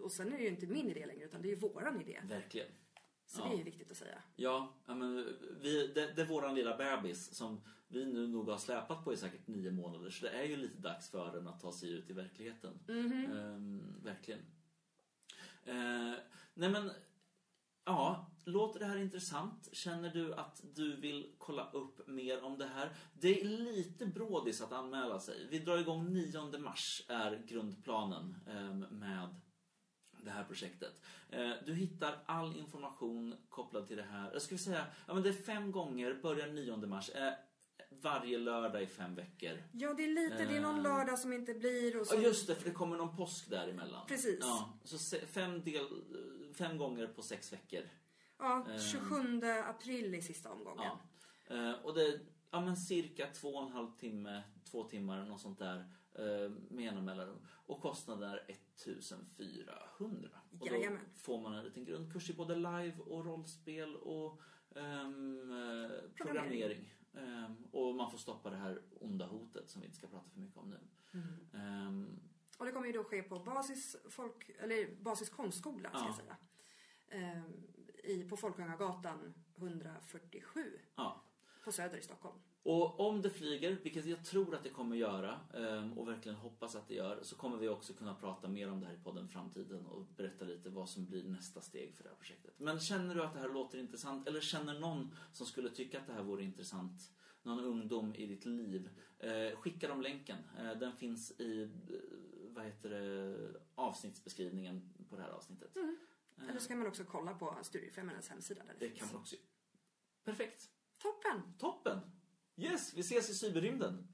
och sen är det ju inte min idé längre utan det är ju våran idé.
Verkligen.
Så ja. det är ju viktigt att säga.
Ja, men vi, det, det är våran lilla bebis som vi nu nog har släpat på i säkert nio månader. Så det är ju lite dags för den att ta sig ut i verkligheten. Mm -hmm. ehm, verkligen. Ehm, nej men, ja, låter det här intressant? Känner du att du vill kolla upp mer om det här? Det är lite brådis att anmäla sig. Vi drar igång 9 mars är grundplanen ehm, med det här projektet. Eh, du hittar all information kopplad till det här. Jag skulle säga, ja men det är fem gånger, börjar 9 mars. Eh, varje lördag i fem veckor.
Ja, det är lite, det är någon eh, lördag som inte blir och så.
Ja, just det, för det kommer någon påsk däremellan.
Precis.
Ja, så fem, del, fem gånger på sex veckor.
Ja, 27 april i sista omgången.
Ja. Och det är ja, men cirka två och en halv timme, två timmar, något sånt där med jämna mellanrum. Och kostnaden är 1400. Och då får man en liten grundkurs i både live och rollspel och um, programmering. Um, och man får stoppa det här onda hotet som vi inte ska prata för mycket om nu. Mm. Um,
och det kommer ju då ske på basis, folk, eller basis konstskola, ska ja. jag säga. I, på Folkungagatan 147 ja. På Söder i Stockholm.
Och om det flyger, vilket jag tror att det kommer göra ehm, och verkligen hoppas att det gör, så kommer vi också kunna prata mer om det här i podden framtiden och berätta lite vad som blir nästa steg för det här projektet. Men känner du att det här låter intressant eller känner någon som skulle tycka att det här vore intressant, någon ungdom i ditt liv, eh, skicka dem länken. Eh, den finns i eh, vad heter det, avsnittsbeskrivningen på det här avsnittet. Mm.
Eller så kan man också kolla på Studiefrämjandets hemsida. Där
det, det kan man också Perfekt.
Toppen.
Toppen. Yes, vi ses i cyberrymden.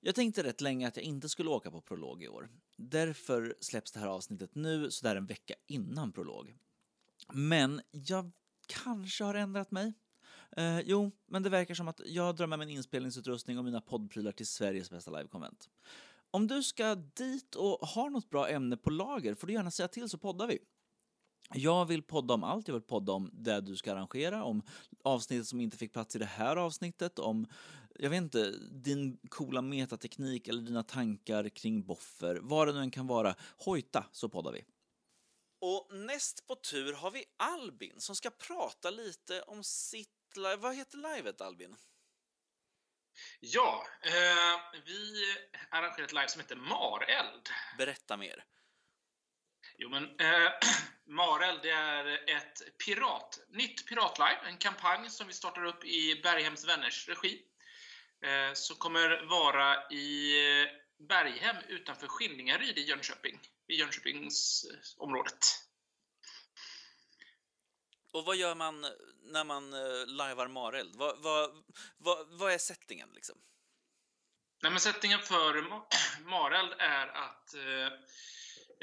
Jag tänkte rätt länge att jag inte skulle åka på prolog i år. Därför släpps det här avsnittet nu, sådär en vecka innan prolog. Men jag kanske har ändrat mig. Eh, jo, men det verkar som att jag drar med min inspelningsutrustning och mina poddprylar till Sveriges bästa livekonvent. Om du ska dit och har något bra ämne på lager får du gärna säga till så poddar vi. Jag vill podda om allt. Jag vill podda om det du ska arrangera, om avsnittet som inte fick plats i det här avsnittet, om jag vet inte, din coola metateknik eller dina tankar kring boffer, vad det nu än kan vara. Hojta så poddar vi. Och näst på tur har vi Albin som ska prata lite om sitt. Vad heter livet Albin?
Ja, eh, vi arrangerar ett live som heter Mareld.
Berätta mer.
Jo, men eh, Marel, det är ett pirat, nytt piratlive, en kampanj som vi startar upp i Berghems vänners regi. Eh, som kommer vara i Berghem utanför Skillingaryd i Jönköping, i Jönköpingsområdet.
Och vad gör man när man uh, lajvar Mareld? Vad, vad, vad, vad är settingen liksom?
Nej, men sättningen för Mareld är att eh,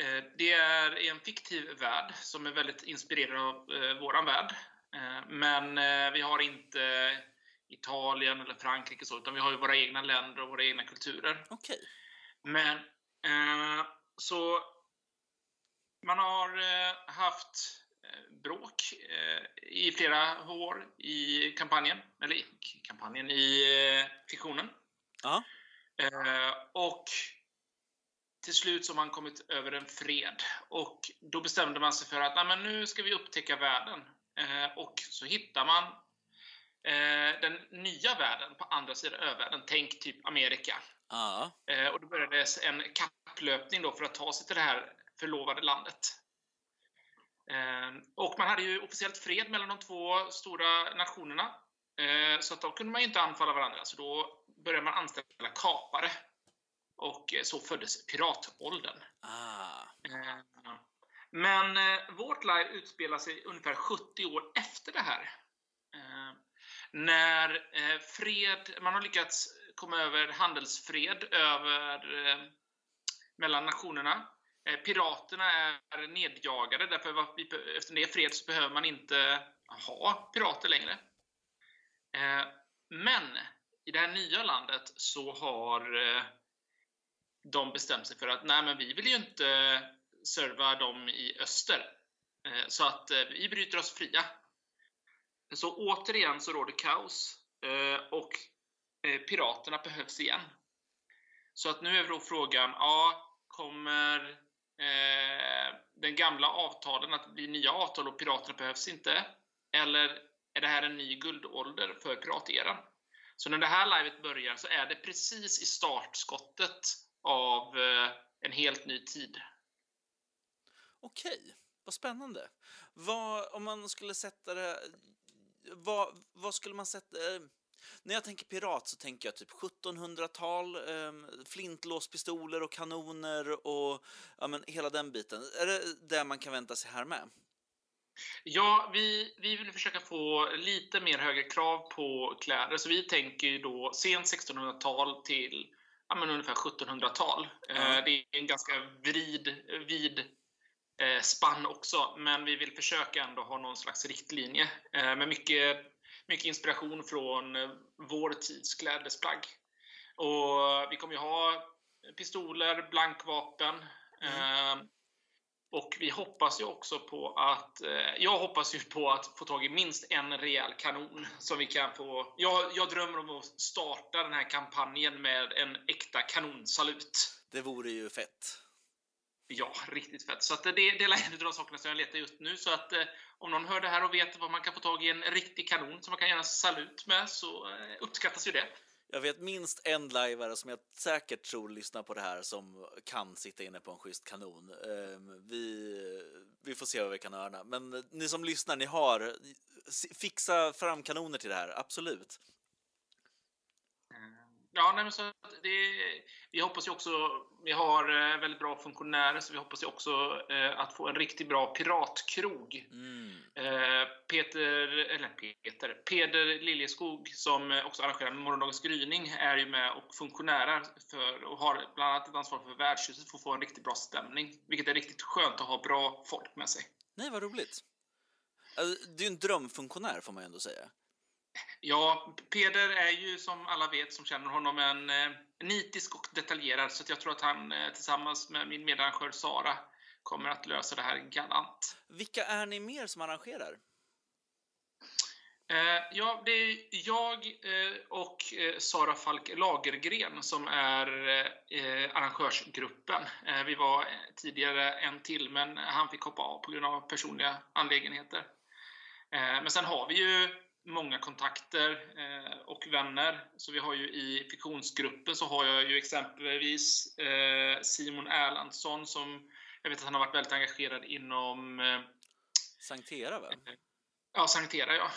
eh, det är en fiktiv värld som är väldigt inspirerad av eh, våran värld. Eh, men eh, vi har inte Italien eller Frankrike så, utan vi har ju våra egna länder och våra egna kulturer.
Okej.
Men, eh, så man har haft bråk i flera år i kampanjen, eller i kampanjen, i fiktionen.
Ja.
Eh, och till slut så har man kommit över en fred. Och då bestämde man sig för att Nej, men nu ska vi upptäcka världen. Eh, och så hittar man eh, den nya världen på andra sidan övärlden. Tänk typ Amerika.
Ja.
Eh, och då började en kapplöpning då för att ta sig till det här förlovade landet. Eh, och man hade ju officiellt fred mellan de två stora nationerna. Eh, så att då kunde man ju inte anfalla varandra, så då började man anställa kapare. Och eh, så föddes piratåldern.
Ah.
Eh, Men eh, vårt live utspelar sig ungefär 70 år efter det här. När fred, man har lyckats komma över handelsfred över, mellan nationerna. Piraterna är nedjagade, därför att vi, efter det fred så behöver man inte ha pirater längre. Men i det här nya landet så har de bestämt sig för att nej, men vi vill ju inte eh, serva dem i öster. Eh, så att eh, vi bryter oss fria. Så återigen så råder kaos och piraterna behövs igen. Så att nu är då frågan, ja, kommer den gamla avtalen att bli nya avtal och piraterna behövs inte? Eller är det här en ny guldålder för pirateran? Så när det här livet börjar så är det precis i startskottet av eh, en helt ny tid.
Okej, vad spännande. Vad, om man skulle sätta det... Vad, vad skulle man sätta... Eh, när jag tänker pirat så tänker jag typ 1700-tal, eh, flintlåspistoler och kanoner och ja, men hela den biten. Är det det man kan vänta sig här med?
Ja, vi, vi vill försöka få lite mer högre krav på kläder, så vi tänker ju då sent 1600-tal till ja, men ungefär 1700-tal.
Ja.
Eh, det är en ganska vid, vid eh, spann också, men vi vill försöka ändå ha någon slags riktlinje eh, med mycket, mycket inspiration från vår tids klädesplagg. Och vi kommer ju ha pistoler, blankvapen, eh, och vi hoppas ju också på att, eh, jag hoppas ju på att få tag i minst en rejäl kanon som vi kan få. Jag, jag drömmer om att starta den här kampanjen med en äkta kanonsalut.
Det vore ju fett.
Ja, riktigt fett. Så att det, det är en av de sakerna som jag letar just nu. Så att eh, om någon hör det här och vet vad man kan få tag i en riktig kanon som man kan göra en salut med så eh, uppskattas ju det.
Jag vet minst en lajvare som jag säkert tror lyssnar på det här som kan sitta inne på en schysst kanon. Ehm, vi, vi får se vad vi kan ordna. Men ni som lyssnar, ni har... Fixa fram kanoner till det här, absolut.
Ja, nej, så det, vi hoppas ju också, vi har eh, väldigt bra funktionärer, så vi hoppas ju också eh, att få en riktigt bra piratkrog.
Mm.
Eh, Peter, eller Peter, Peder Liljeskog som eh, också arrangerar Morgondagens gryning är ju med och funktionärer för, och har bland annat ett ansvar för värdshuset för att få en riktigt bra stämning. Vilket är riktigt skönt att ha bra folk med sig.
Nej, vad roligt. Alltså, Det är ju en drömfunktionär får man ju ändå säga.
Ja, Peder är ju som alla vet som känner honom en eh, nitisk och detaljerad så jag tror att han eh, tillsammans med min medarrangör Sara kommer att lösa det här galant.
Vilka är ni mer som arrangerar?
Eh, ja, det är jag och Sara Falk Lagergren som är arrangörsgruppen. Vi var tidigare en till, men han fick hoppa av på grund av personliga angelägenheter. Men sen har vi ju många kontakter eh, och vänner. Så vi har ju i fiktionsgruppen så har jag ju exempelvis eh, Simon Erlandsson som jag vet att han har varit väldigt engagerad inom eh,
Sankt Era, va?
Ja, Sanktera ja.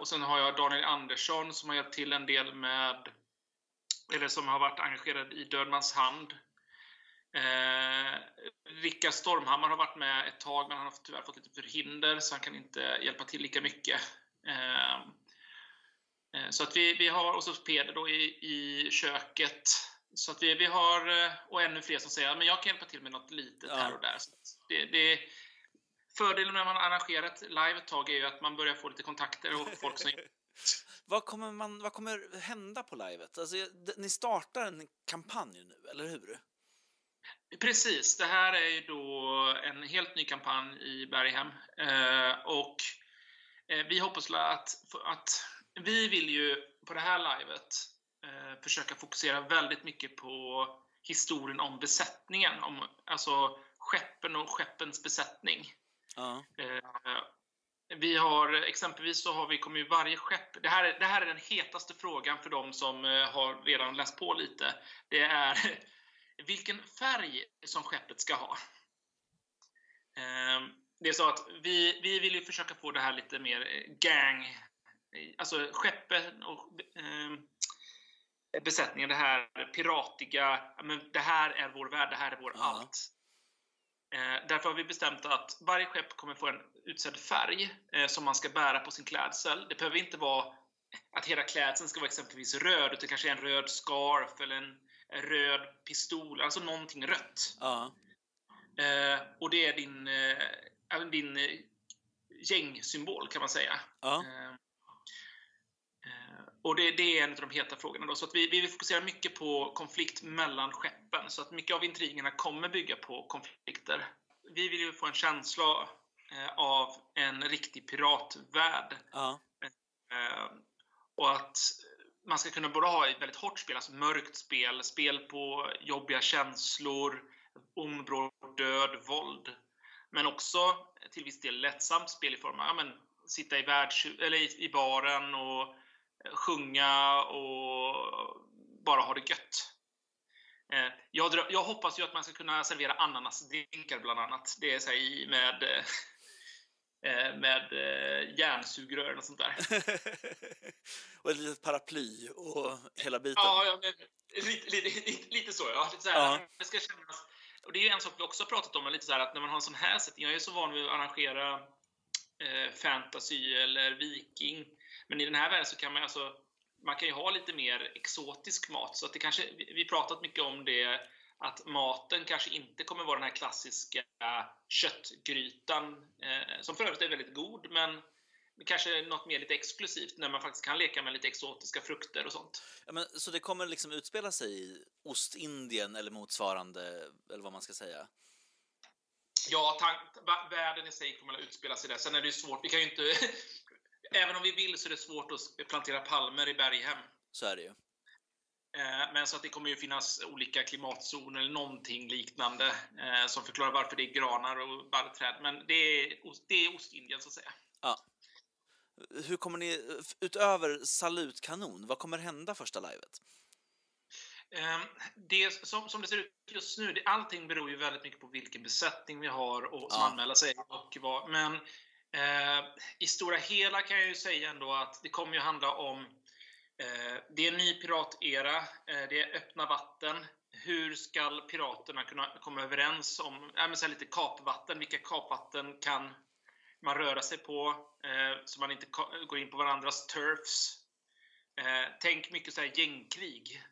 Och sen har jag Daniel Andersson som har hjälpt till en del med, eller som har varit engagerad i Dödmans hand. Eh, Rickard Stormhammar har varit med ett tag men han har tyvärr fått lite förhinder så han kan inte hjälpa till lika mycket. Eh, Eh, så att vi, vi har, och så Peder då i, i köket. Så att vi, vi har, eh, och ännu fler som säger att jag kan hjälpa till med något litet ja. här och där. Så det, det, fördelen när man arrangerar ett live ett tag är ju att man börjar få lite kontakter och folk som...
vad, kommer man, vad kommer hända på livet? Alltså, ni startar en kampanj nu, eller hur?
Precis, det här är ju då en helt ny kampanj i Berghem. Eh, och vi hoppas att, att vi vill ju på det här livet eh, försöka fokusera väldigt mycket på historien om besättningen, om, alltså skeppen och skeppens besättning.
Ja.
Eh, vi har exempelvis så har vi kommer ju varje skepp, det här, är, det här är den hetaste frågan för de som eh, har redan läst på lite. Det är vilken färg som skeppet ska ha. Ehm, det är så att vi, vi vill ju försöka få det här lite mer gang, alltså skeppen och ehm, besättningen, det här piratiga, men det här är vår värld, det här är vår ja. allt. Ehm, därför har vi bestämt att varje skepp kommer få en utsedd färg eh, som man ska bära på sin klädsel. Det behöver inte vara att hela klädseln ska vara exempelvis röd, utan kanske en röd scarf eller en röd pistol, alltså någonting rött.
Ja.
Eh, och det är din, eh, din eh, gängsymbol kan man säga.
Ja.
Eh, eh, och det, det, är en av de heta frågorna. Då. Så att vi, vi fokusera mycket på konflikt mellan skeppen. Så att mycket av intrigerna kommer bygga på konflikter. Vi vill ju få en känsla eh, av en riktig piratvärld.
Ja.
och att man ska kunna både ha ett väldigt hårt spel, alltså mörkt spel, spel på jobbiga känslor, ond, bråd, död, våld. Men också till viss del lättsamt spel i form av ja, men, sitta i, världs, eller i, i baren och eh, sjunga och bara ha det gött. Eh, jag, jag, hoppas ju att man ska kunna servera ananasdrinkar bland annat. Det är så här, med eh, Eh, med eh, järnsugrör och sånt där.
och ett litet paraply och hela biten.
Ja, ja lite, lite, lite, så ja. Lite så här, ja. Det ska kännas, och det är en sak vi också har pratat om, lite så här, att när man har en sån här setting, jag är så van vid att arrangera eh, fantasy eller viking, men i den här världen så kan man alltså man kan ju ha lite mer exotisk mat, så att det kanske, vi pratat mycket om det att maten kanske inte kommer vara den här klassiska köttgrytan, eh, som för övrigt är väldigt god, men kanske något mer lite exklusivt när man faktiskt kan leka med lite exotiska frukter och sånt.
Ja, men, så det kommer liksom utspela sig i Ostindien eller motsvarande, eller vad man ska säga?
Ja, världen i sig kommer att utspela sig där. Sen är det ju svårt, vi kan ju inte... även om vi vill så är det svårt att plantera palmer i Berghem.
Så är det ju.
Eh, men så att det kommer ju finnas olika klimatzoner eller någonting liknande eh, som förklarar varför det är granar och barrträd. Men det är, det är Ostindien så att säga.
Hur kommer ni, utöver salutkanon, vad kommer hända första livet?
Ehm, det, som, som det ser ut just nu, det, allting beror ju väldigt mycket på vilken besättning vi har och, som ja. anmäler sig. Och vad, men eh, i stora hela kan jag ju säga ändå att det kommer ju handla om Eh, det är en ny piratera, eh, det är öppna vatten. Hur ska piraterna kunna komma överens om äh, så lite kapvatten? Vilka kapvatten kan man röra sig på eh, så man inte går in på varandras turfs? Tänk mycket så här gängkrig.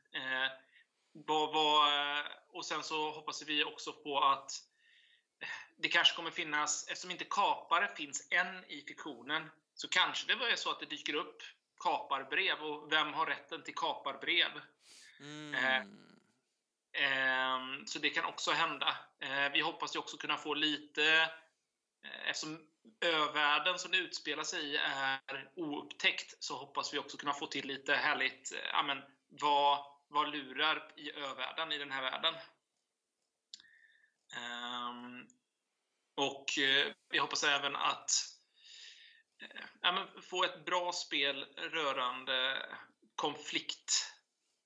Och sen så hoppas vi också på att det kanske kommer finnas, eftersom inte kapare finns än i fiktionen, så kanske det är så att det dyker upp kaparbrev och vem har rätten till kaparbrev?
Mm.
Eh, eh, så det kan också hända. Eh, vi hoppas ju också kunna få lite, eh, eftersom övärlden som det utspelar sig i är oupptäckt, så hoppas vi också kunna få till lite härligt, ja men vad, vad lurar i övärlden i den här världen? Um, och eh, vi hoppas även att eh, ja, få ett bra spel rörande konflikt.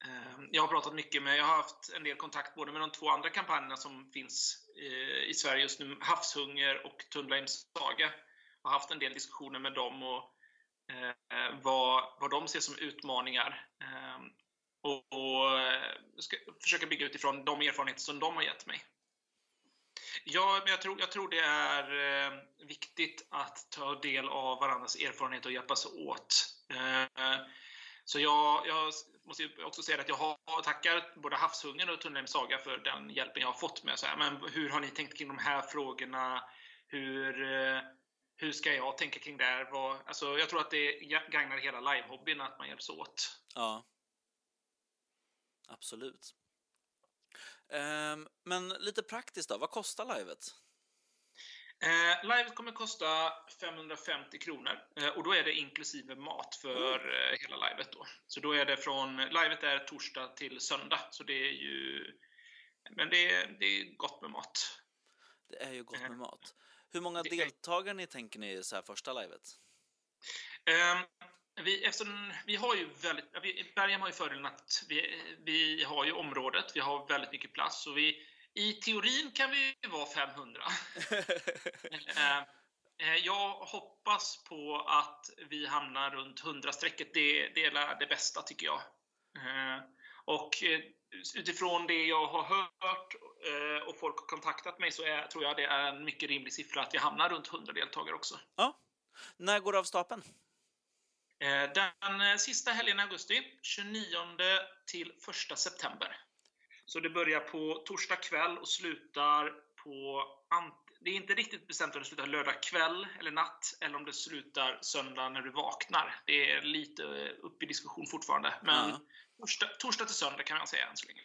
Eh, jag har pratat mycket med, jag har haft en del kontakt både med de två andra kampanjerna som finns eh, i Sverige just nu, Havshunger och Tundleims saga. Jag har haft en del diskussioner med dem och eh, vad, vad de ser som utmaningar. Ehm, och, och ska försöka bygga utifrån de erfarenheter som de har gett mig. Ja, men jag tror, jag tror det är viktigt att ta del av varandras erfarenheter och hjälpas åt. Så jag, jag måste också säga att jag har, tackar både Havshungern och Tunnelheim Saga för den hjälpen jag har fått med. Så här, men hur har ni tänkt kring de här frågorna? Hur, eh, hur ska jag tänka kring det här? Vad, alltså, jag tror att det gagnar hela livehobbyn att man hjälps åt.
Ja. Absolut. Ehm, men lite praktiskt då, vad kostar livet?
Eh, livet kommer kosta 550 kronor eh, och då är det inklusive mat för mm. eh, hela livet. Då. Så då är det från, livet är torsdag till söndag, så det är ju men det är, det är gott med mat.
Det är ju gott med eh, mat. Hur många deltagare ni tänker ni i så här första livet?
Um, vi, eftersom, vi har ju väldigt, vi, Berghem har ju fördelen att vi, vi har ju området, vi har väldigt mycket plats. Så vi, I teorin kan vi vara 500. Eh, eh, jag hoppas på att vi hamnar runt 100-strecket. Det, det är det bästa, tycker jag. Eh, och utifrån det jag har hört och folk har kontaktat mig så är, tror jag det är en mycket rimlig siffra att vi hamnar runt 100 deltagare också.
Ja. När går det av stapeln?
Den sista helgen i augusti, 29 till 1 september. Så det börjar på torsdag kväll och slutar på... Det är inte riktigt bestämt om det slutar lördag kväll eller natt, eller om det slutar söndag när du vaknar. Det är lite upp i diskussion fortfarande. Men ja. torsdag, torsdag till söndag kan man säga än så länge.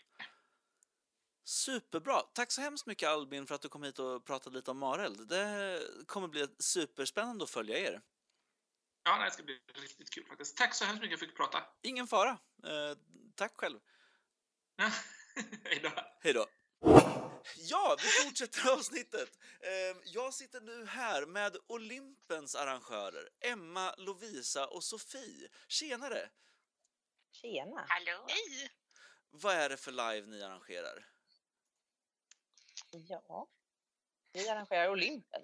Superbra! Tack så hemskt mycket Albin för att du kom hit och pratade lite om Mareld. Det kommer bli superspännande att följa er.
Ja, det ska bli riktigt kul faktiskt. Tack så hemskt mycket för att jag fick prata.
Ingen fara. Eh, tack själv.
Hej då.
Hej då. Ja, vi fortsätter avsnittet. Eh, jag sitter nu här med Olympens arrangörer, Emma, Lovisa och Sofie. Tjenare!
Tjena!
Hallå! Hej!
Vad är det för live ni arrangerar?
Ja, vi arrangerar Olympen.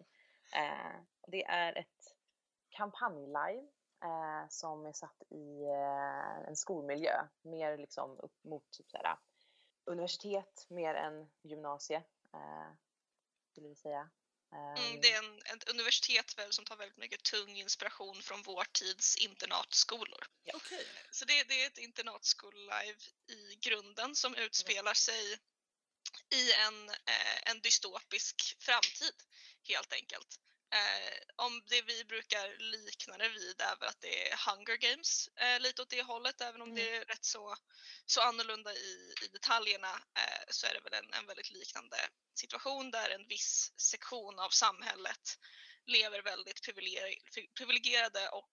Eh, det är ett kampanjlive eh, som är satt i eh, en skolmiljö. Mer liksom upp mot typ såhär, universitet mer än gymnasie, eh, skulle vi säga.
Mm, det är en, ett universitet väl som tar väldigt mycket tung inspiration från vår tids internatskolor.
Ja. Okay.
Så det, det är ett internatskoll-live i grunden som utspelar sig i en, eh, en dystopisk framtid helt enkelt. Eh, om det vi brukar likna det vid är väl att det är Hunger Games eh, lite åt det hållet även om mm. det är rätt så, så annorlunda i, i detaljerna eh, så är det väl en, en väldigt liknande situation där en viss sektion av samhället lever väldigt privilegierade och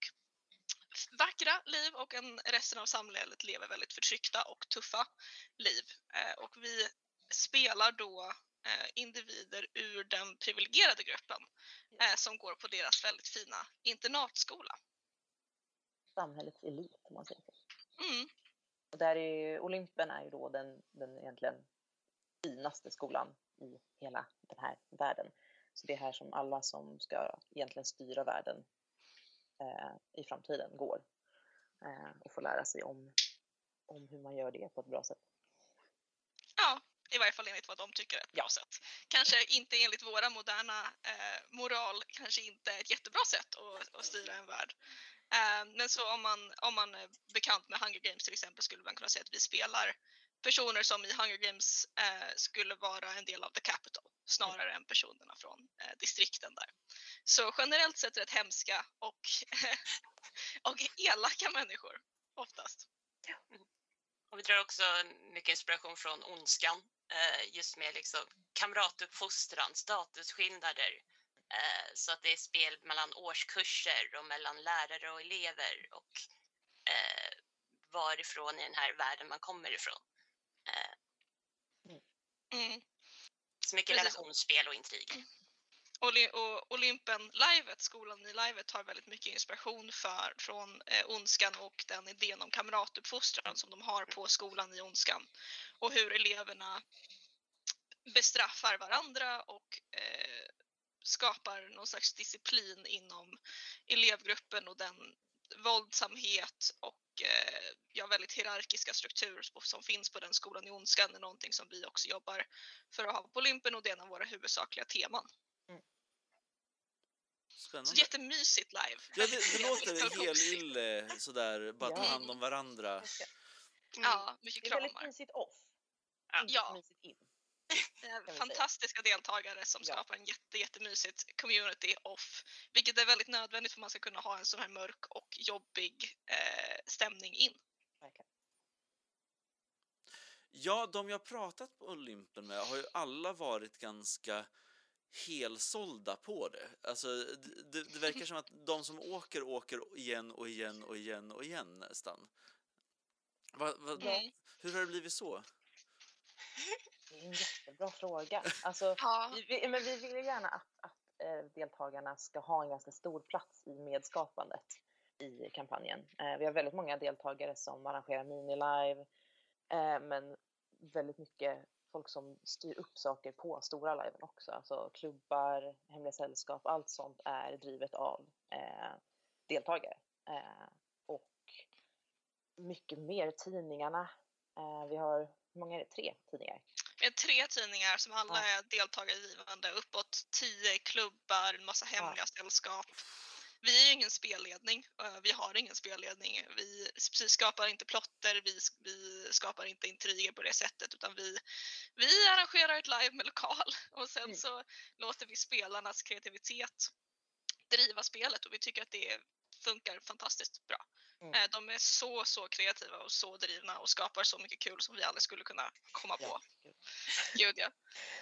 vackra liv och en, resten av samhället lever väldigt förtryckta och tuffa liv. Eh, och vi spelar då individer ur den privilegierade gruppen eh, som går på deras väldigt fina internatskola.
Samhällets elit om man säger så.
Mm.
Och där är Olympen är ju då den, den egentligen finaste skolan i hela den här världen. Så det är här som alla som ska egentligen styra världen eh, i framtiden går eh, och får lära sig om, om hur man gör det på ett bra sätt.
Ja, i varje fall enligt vad de tycker är ett bra sätt. Kanske inte enligt våra moderna eh, moral, kanske inte ett jättebra sätt att, att styra en värld. Eh, men så om man, om man är bekant med Hunger Games till exempel skulle man kunna säga att vi spelar personer som i Hunger Games eh, skulle vara en del av the capital snarare än personerna från eh, distrikten där. Så generellt sett rätt hemska och, och elaka människor oftast.
Och vi drar också mycket inspiration från Ondskan just med liksom kamratuppfostran, statusskillnader. Eh, så att det är spel mellan årskurser och mellan lärare och elever och eh, varifrån i den här världen man kommer ifrån.
Mm.
Så mycket relationsspel och intrig.
Och Olympen-livet, skolan i livet, har väldigt mycket inspiration för, från eh, Ondskan och den idén om kamratuppfostran som de har på skolan i Ondskan. Och hur eleverna bestraffar varandra och eh, skapar någon slags disciplin inom elevgruppen och den våldsamhet och eh, ja, väldigt hierarkiska strukturer som finns på den skolan i Ondskan är någonting som vi också jobbar för att ha på Olympen och det är en av våra huvudsakliga teman.
Spännande.
Så jättemysigt live.
Ja, det, det låter helt ille sådär, bara ta hand om varandra.
Mm. Ja, mycket
Det är väldigt
kramar.
mysigt off. Inte
Ja.
mysigt in.
Eh, fantastiska deltagare som
Ja.
skapar en jätte, jättemysigt community off. Vilket är väldigt nödvändigt för att man ska kunna ha en sån här mörk och jobbig eh, stämning in.
Verkligen.
Ja, de jag pratat på Olympen med har ju alla varit ganska helsålda på det. Alltså, det, det, verkar som att de som åker, åker igen och igen och igen och igen nästan. Va, va,
Mm.
Hur har det blivit så?
Det är en jättebra fråga. Alltså,
Ja.
vi, vi, men vi vill ju gärna att, att eh, deltagarna ska ha en ganska stor plats i medskapandet i kampanjen. Eh, vi har väldigt många deltagare som arrangerar mini-live, eh, men väldigt mycket folk som styr upp saker på stora liven också. Alltså klubbar, hemliga sällskap, allt sånt är drivet av eh, deltagare. Eh, och mycket mer tidningarna. Eh, vi har, hur många är det? Tre tidningar.
Vi har tre tidningar som alla
Ja.
är deltagargivande. Uppåt tio klubbar, en massa hemliga sällskap. Vi är ingen spelledning. eh, Vi har ingen spelledning. Vi, skapar inte plotter, vi, vi skapar inte intriger på det sättet utan vi, vi arrangerar ett live med lokal och sen
Mm.
så låter vi spelarnas kreativitet driva spelet och vi tycker att det funkar fantastiskt bra.
Mm.
Eh, De är så, så kreativa och så drivna och skapar så mycket kul som vi aldrig skulle kunna komma på.
Ja, gud.
Gud ja.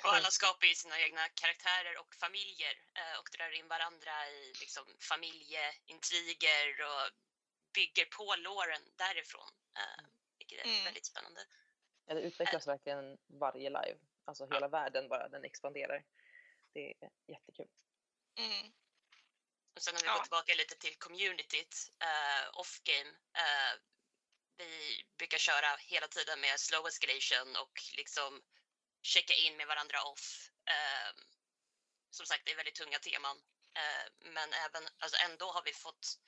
Och alla skapar ju sina egna karaktärer och familjer eh, och drar in varandra i liksom, familjeintriger och bygger på låren därifrån. Eh, vilket är
Mm.
väldigt spännande.
Ja, det utvecklas verkligen varje live. Alltså hela världen bara, den expanderar. Det är jättekul.
Mm.
Och sen om vi
Ja.
går tillbaka lite till communityt, eh, off-game. Eh, vi brukar köra hela tiden med slow escalation och liksom checka in med varandra off. Eh, som sagt, det är väldigt tunga teman. Eh, men även, alltså ändå har vi fått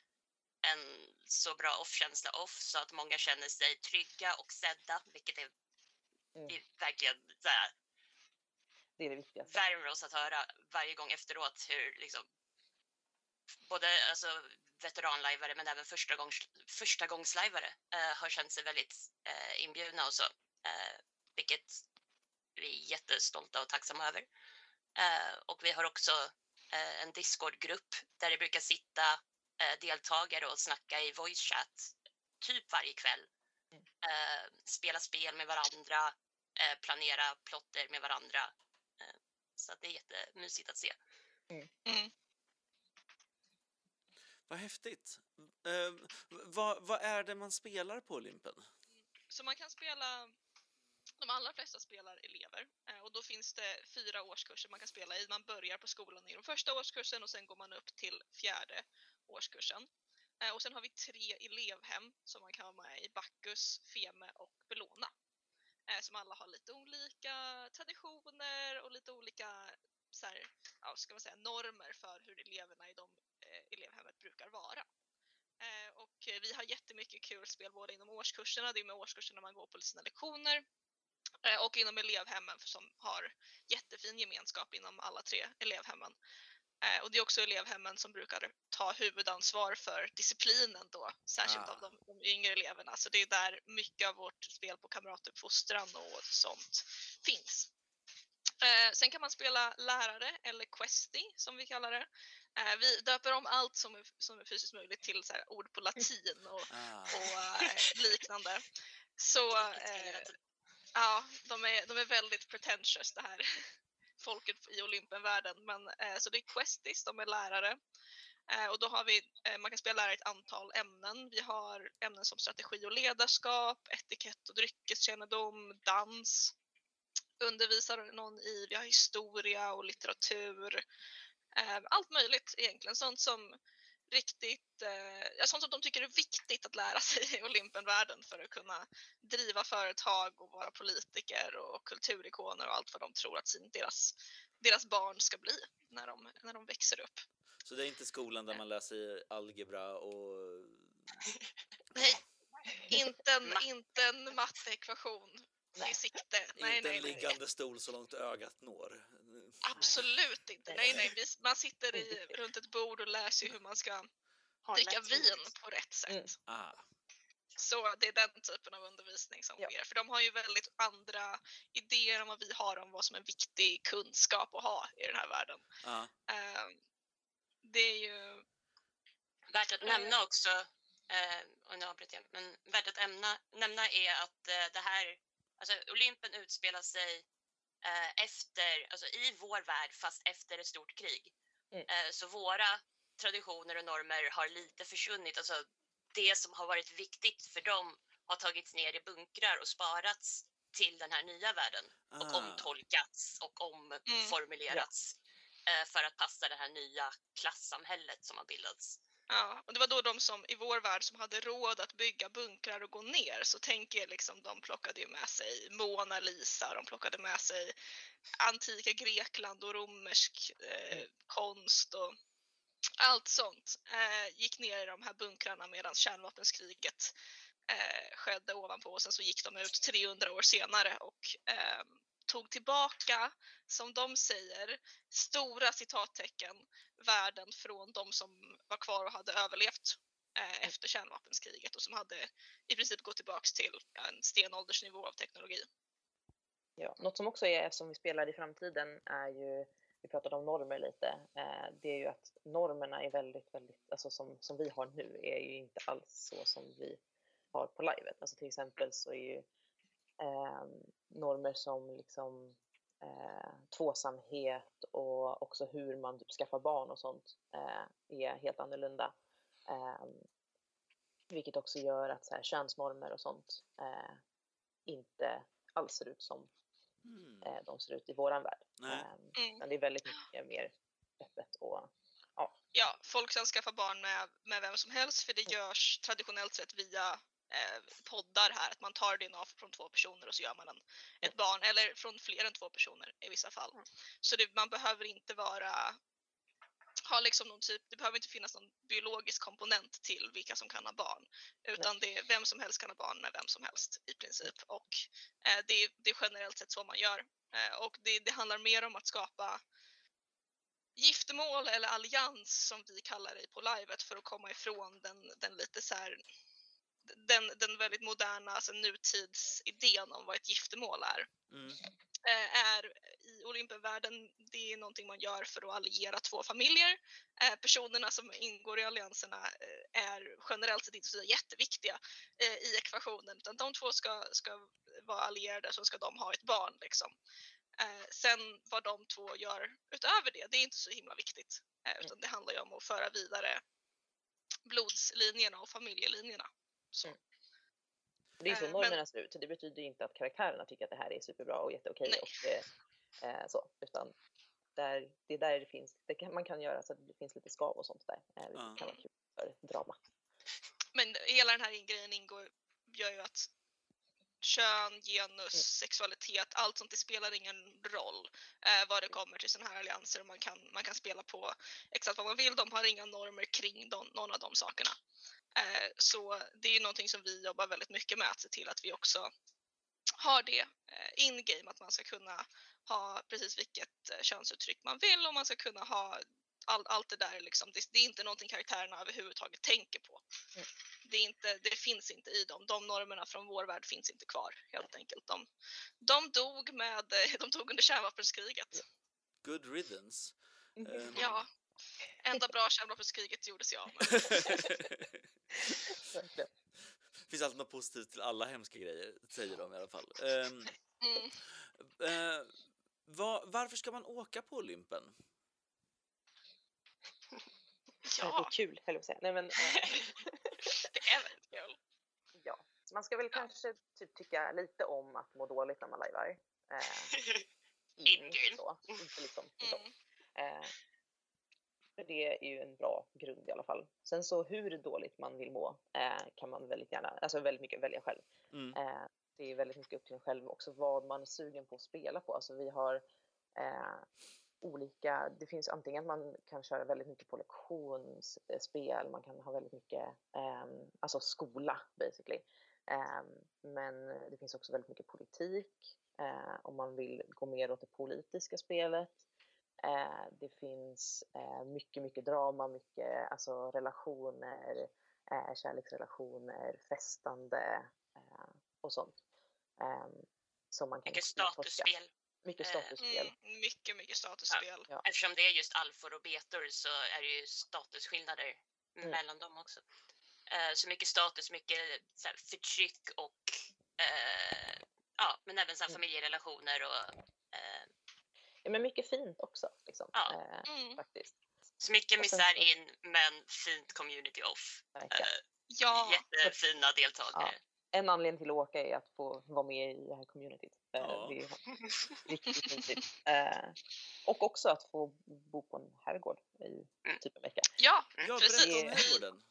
en så bra off-känsla off så att många känner sig trygga och sedda, vilket är,
Mm.
är verkligen så här,
Det är det viktigaste.
värmer oss att höra varje gång efteråt hur liksom både alltså, veteranlajvare men även första gångs, första gångslajvare eh, har känt sig väldigt eh, inbjudna och så. Eh, vilket vi är jättestolta och tacksamma över. Eh, och vi har också eh, en Discord-grupp där det brukar sitta eh, deltagare och snacka i voice chat typ varje kväll.
Mm.
Eh, spela spel med varandra, eh, planera plotter med varandra. Eh, så att det är jättemysigt att se.
Mm.
Vad häftigt. Eh, vad, vad är det man spelar på Olympen?
Så man kan spela, de allra flesta spelar elever eh, och då finns det fyra årskurser man kan spela i. Man börjar på skolan i den första årskursen och sen går man upp till fjärde årskursen. Eh, Och sen har vi tre elevhem som man kan vara med i, Bacchus, Feme och Bellona. Eh, som alla har lite olika traditioner och lite olika så här, ja, ska man säga, normer för hur eleverna i de elevhemmet brukar vara. Eh, Och eh, vi har jättemycket kul spel både inom årskurserna, det är med årskurserna man går på sina lektioner, eh, och inom elevhemmen som har jättefin gemenskap inom alla tre elevhemmen. Eh, Och det är också elevhemmen som brukar ta huvudansvar för disciplinen då, särskilt
Ah.
av de, de yngre eleverna. Så det är där mycket av vårt spel på kamratuppfostran och sånt finns. Eh, sen kan man spela lärare eller questy som vi kallar det. Eh, vi döper om allt som är, som är fysiskt möjligt till så här, ord på latin och,
Ah.
och eh, liknande. Så eh, ja, de är, de är väldigt pretentious det här folket i Olympenvärlden. Men, så det är questies, de är lärare. Och då har vi, man kan spela lärare i ett antal ämnen. Vi har ämnen som strategi och ledarskap, etikett och dryckeskännedom, dans. Undervisar någon i, vi har historia och litteratur. Eh, allt möjligt egentligen, sånt som riktigt, eh, sånt som de tycker är viktigt att lära sig i Olympenvärlden för att kunna driva företag och vara politiker och kulturikoner och allt vad de tror att sin, deras, deras barn ska bli när de, när de växer upp.
Så det är inte skolan där man läser algebra och...
Nej, inte en, inte en matteekvation i sikte. Nej,
inte
nej,
en
nej.
liggande stol så långt ögat når.
Absolut inte. Nej, nej. Man sitter i, runt ett bord och lär sig hur man ska dricka vin på rätt sätt. Mm. Ah. Så det är den typen av undervisning som sker. För de har ju väldigt andra idéer än vad vi har om vad som är viktig kunskap att ha i den här världen. Ah. Uh, det är ju...
Värt att nämna också, eh, och nu avbryter jag, men värt att ämna, nämna är att eh, det här, alltså Olympen utspelar sig eh, efter, alltså i vår värld fast efter ett stort krig. Mm. Eh, så våra traditioner och normer har lite försvunnit. Alltså det som har varit viktigt för dem har tagits ner i bunkrar och sparats till den här nya världen ah. och omtolkats och omformulerats mm. för att passa det här nya klassamhället som har bildats.
Ja, och det var då de som i vår värld som hade råd att bygga bunkrar och gå ner. Så tänk er liksom, de plockade ju med sig Mona Lisa, de plockade med sig antika Grekland och romersk eh, mm. konst och allt sånt eh, gick ner i de här bunkrarna medan kärnvapenskriget eh, skedde ovanpå och sen så gick de ut 300 år senare och eh, tog tillbaka, som de säger, stora citattecken, världen från de som var kvar och hade överlevt eh, efter kärnvapenskriget och som hade i princip gått tillbaks till en stenåldersnivå av teknologi.
Ja, något som också är som vi spelar i framtiden är ju vi pratade om normer lite, eh, det är ju att normerna är väldigt, väldigt, alltså som, som vi har nu är ju inte alls så som vi har på livet. Alltså till exempel så är ju eh, normer som liksom eh, tvåsamhet och också hur man typ skaffar barn och sånt eh, är helt annorlunda. Eh, vilket också gör att så här, könsnormer och sånt eh, inte alls ser ut som mm. Eh, de ser ut i våran värld. Ehm, mm. Men det är väldigt mycket mer öppet och ja.
Ja, folk kan skaffa barn med, med vem som helst för det görs traditionellt sett via poddar här, att man tar DNA från två personer och så gör man en, ett barn, eller från fler än två personer i vissa fall. Så det, man behöver inte vara ha liksom någon typ, det behöver inte finnas någon biologisk komponent till vilka som kan ha barn. Utan det är vem som helst kan ha barn med vem som helst i princip. Och eh, det, är, det är generellt sett så man gör. Eh, och det, det handlar mer om att skapa giftermål eller allians som vi kallar det på livet för att komma ifrån den, den lite så här, den, den väldigt moderna alltså nutidsidén om vad ett giftermål är. Mm. Eh, är i Olympenvärlden, det är någonting man gör för att alliera två familjer. Eh, personerna som ingår i allianserna eh, är generellt sett inte så jätteviktiga i ekvationen utan de två ska, ska vara allierade så ska de ha ett barn. Liksom. Sen vad de två gör utöver det, det är inte så himla viktigt. Utan det handlar ju om att föra vidare blodslinjerna och familjelinjerna. Mm.
Det är så normerna men... ser ut. Det betyder inte att karaktärerna tycker att det här är superbra och jätteokej. Och, eh, så, utan där, det är där det finns, det kan, man kan göra så att det finns lite skav och sånt där. Eh, det kan vara kul för drama.
Men hela den här grejen ingår, gör ju att kön, genus, mm. sexualitet, allt sånt, det spelar ingen roll eh, vad det kommer till sådana här allianser. Man kan, man kan spela på exakt vad man vill. De har inga normer kring de, någon av de sakerna. Eh, så det är ju någonting som vi jobbar väldigt mycket med, att se till att vi också har det eh, in-game, att man ska kunna ha precis vilket eh, könsuttryck man vill och man ska kunna ha all, allt det där. Liksom. Det, det, är inte någonting karaktärerna överhuvudtaget tänker på. Mm. Det, är inte, det finns inte i dem. De normerna från vår värld finns inte kvar helt enkelt. De, de dog, med, de dog under kärnvapenskriget.
Good riddance.
Mm. Ja, Enda bra kärnvapenkriget gjordes jag
Det finns alltid något positivt till alla hemska grejer, säger de i alla fall. Um, mm. uh, var, varför ska man åka på Olympen?
Ja. Det är kul, höll jag säga. Nej, men, uh,
det är väldigt kul.
Ja, så man ska väl kanske typ, tycka lite om att må dåligt när man lajvar. Uh,
inte
så. Inte liksom, mm. Uh, för det är ju en bra grund i alla fall. Sen så hur dåligt man vill må eh, kan man väldigt gärna, alltså väldigt mycket välja själv. Mm. Eh, det är väldigt mycket upp till en själv också vad man är sugen på att spela på. Alltså vi har eh, olika, det finns antingen att man kan köra väldigt mycket på lektionsspel, man kan ha väldigt mycket, ehm, alltså skola basically. Ehm, men det finns också väldigt mycket politik, eh, om man vill gå mer åt det politiska spelet. Eh, det finns eh, mycket, mycket drama, mycket alltså, relationer, kärleksrelationer, festande och sånt. Ehm, som man kan
mycket statusspel.
Mycket
Eh,
statusspel.
Mm, mycket, mycket statusspel.
Ja.
Eftersom det är just alfor och betor så är det ju statusskillnader
Mm.
mellan dem också. Eh, Så mycket status, mycket så här, förtryck och eh, ja, men även så här,
Mm.
familjerelationer och eh,
Ja, men mycket fint också. Liksom.
Ja.
Eh,
Mm.
faktiskt.
så mycket misär in men fint community off. Eh,
Ja,
Jättefina deltagare.
En anledning till att åka är att få vara med i det här communityt. Eh,
Ja.
Det är riktigt mysigt. Eh, och också att få bo på en herrgård i
Mm.
typ en vecka.
ja,
Ja,
Precis.
om herrgården.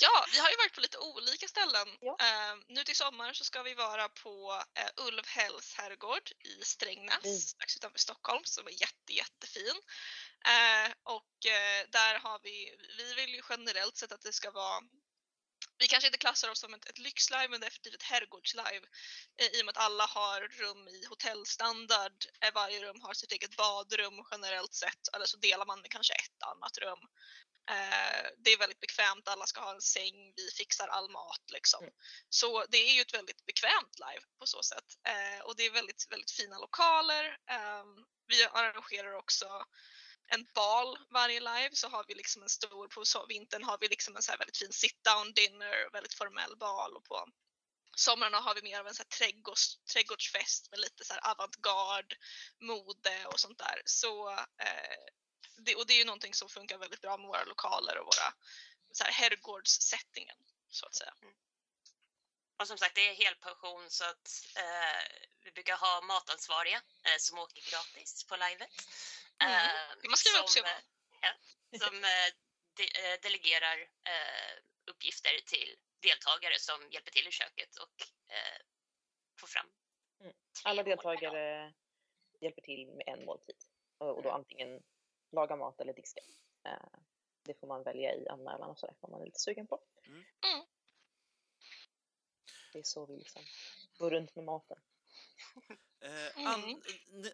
ja, vi har ju varit på lite olika ställen.
Ja.
Eh, nu till sommar så ska vi vara på eh, Ulvhälls herrgård i Strängnäs,
Mm.
strax utanför Stockholm, som är jätte, jättefin. Eh, och eh, där har vi, vi vill ju generellt sett att det ska vara vi kanske inte klassar oss som ett, ett lyxlive men definitivt ett herrgårdslive eh, i och med att alla har rum i hotellstandard. Eh, varje rum har sitt eget badrum generellt sett eller så delar man kanske ett annat rum. Eh, det är väldigt bekvämt, alla ska ha en säng, vi fixar all mat liksom.
Mm.
Så det är ju ett väldigt bekvämt live på så sätt. Eh, och det är väldigt, väldigt fina lokaler. Eh, vi arrangerar också en bal varje live så har vi liksom en stor, på vintern har vi liksom en så här väldigt fin sit down dinner, väldigt formell bal och på somrarna har vi mer av en så här trädgårds, trädgårdsfest med lite så här avantgarde, mode och sånt där. Så, eh, det, och det är ju någonting som funkar väldigt bra med våra lokaler och våra så här så att säga. Mm.
Och som sagt, det är helpension så att eh, vi brukar ha matansvariga eh, som åker gratis på livet.
Mm.
Eh,
Det måste vi
som,
också
eh, ja, som eh, de, eh, delegerar eh, uppgifter till deltagare som hjälper till i köket och eh, får fram
Mm. Alla deltagare hjälper till med en måltid. Och och då
Mm.
antingen laga mat eller diska. Eh, Det får man välja i anmälan och sådär om man är lite sugen på.
Mm.
Mm.
Det är så vi liksom går runt med maten.
Eh, an,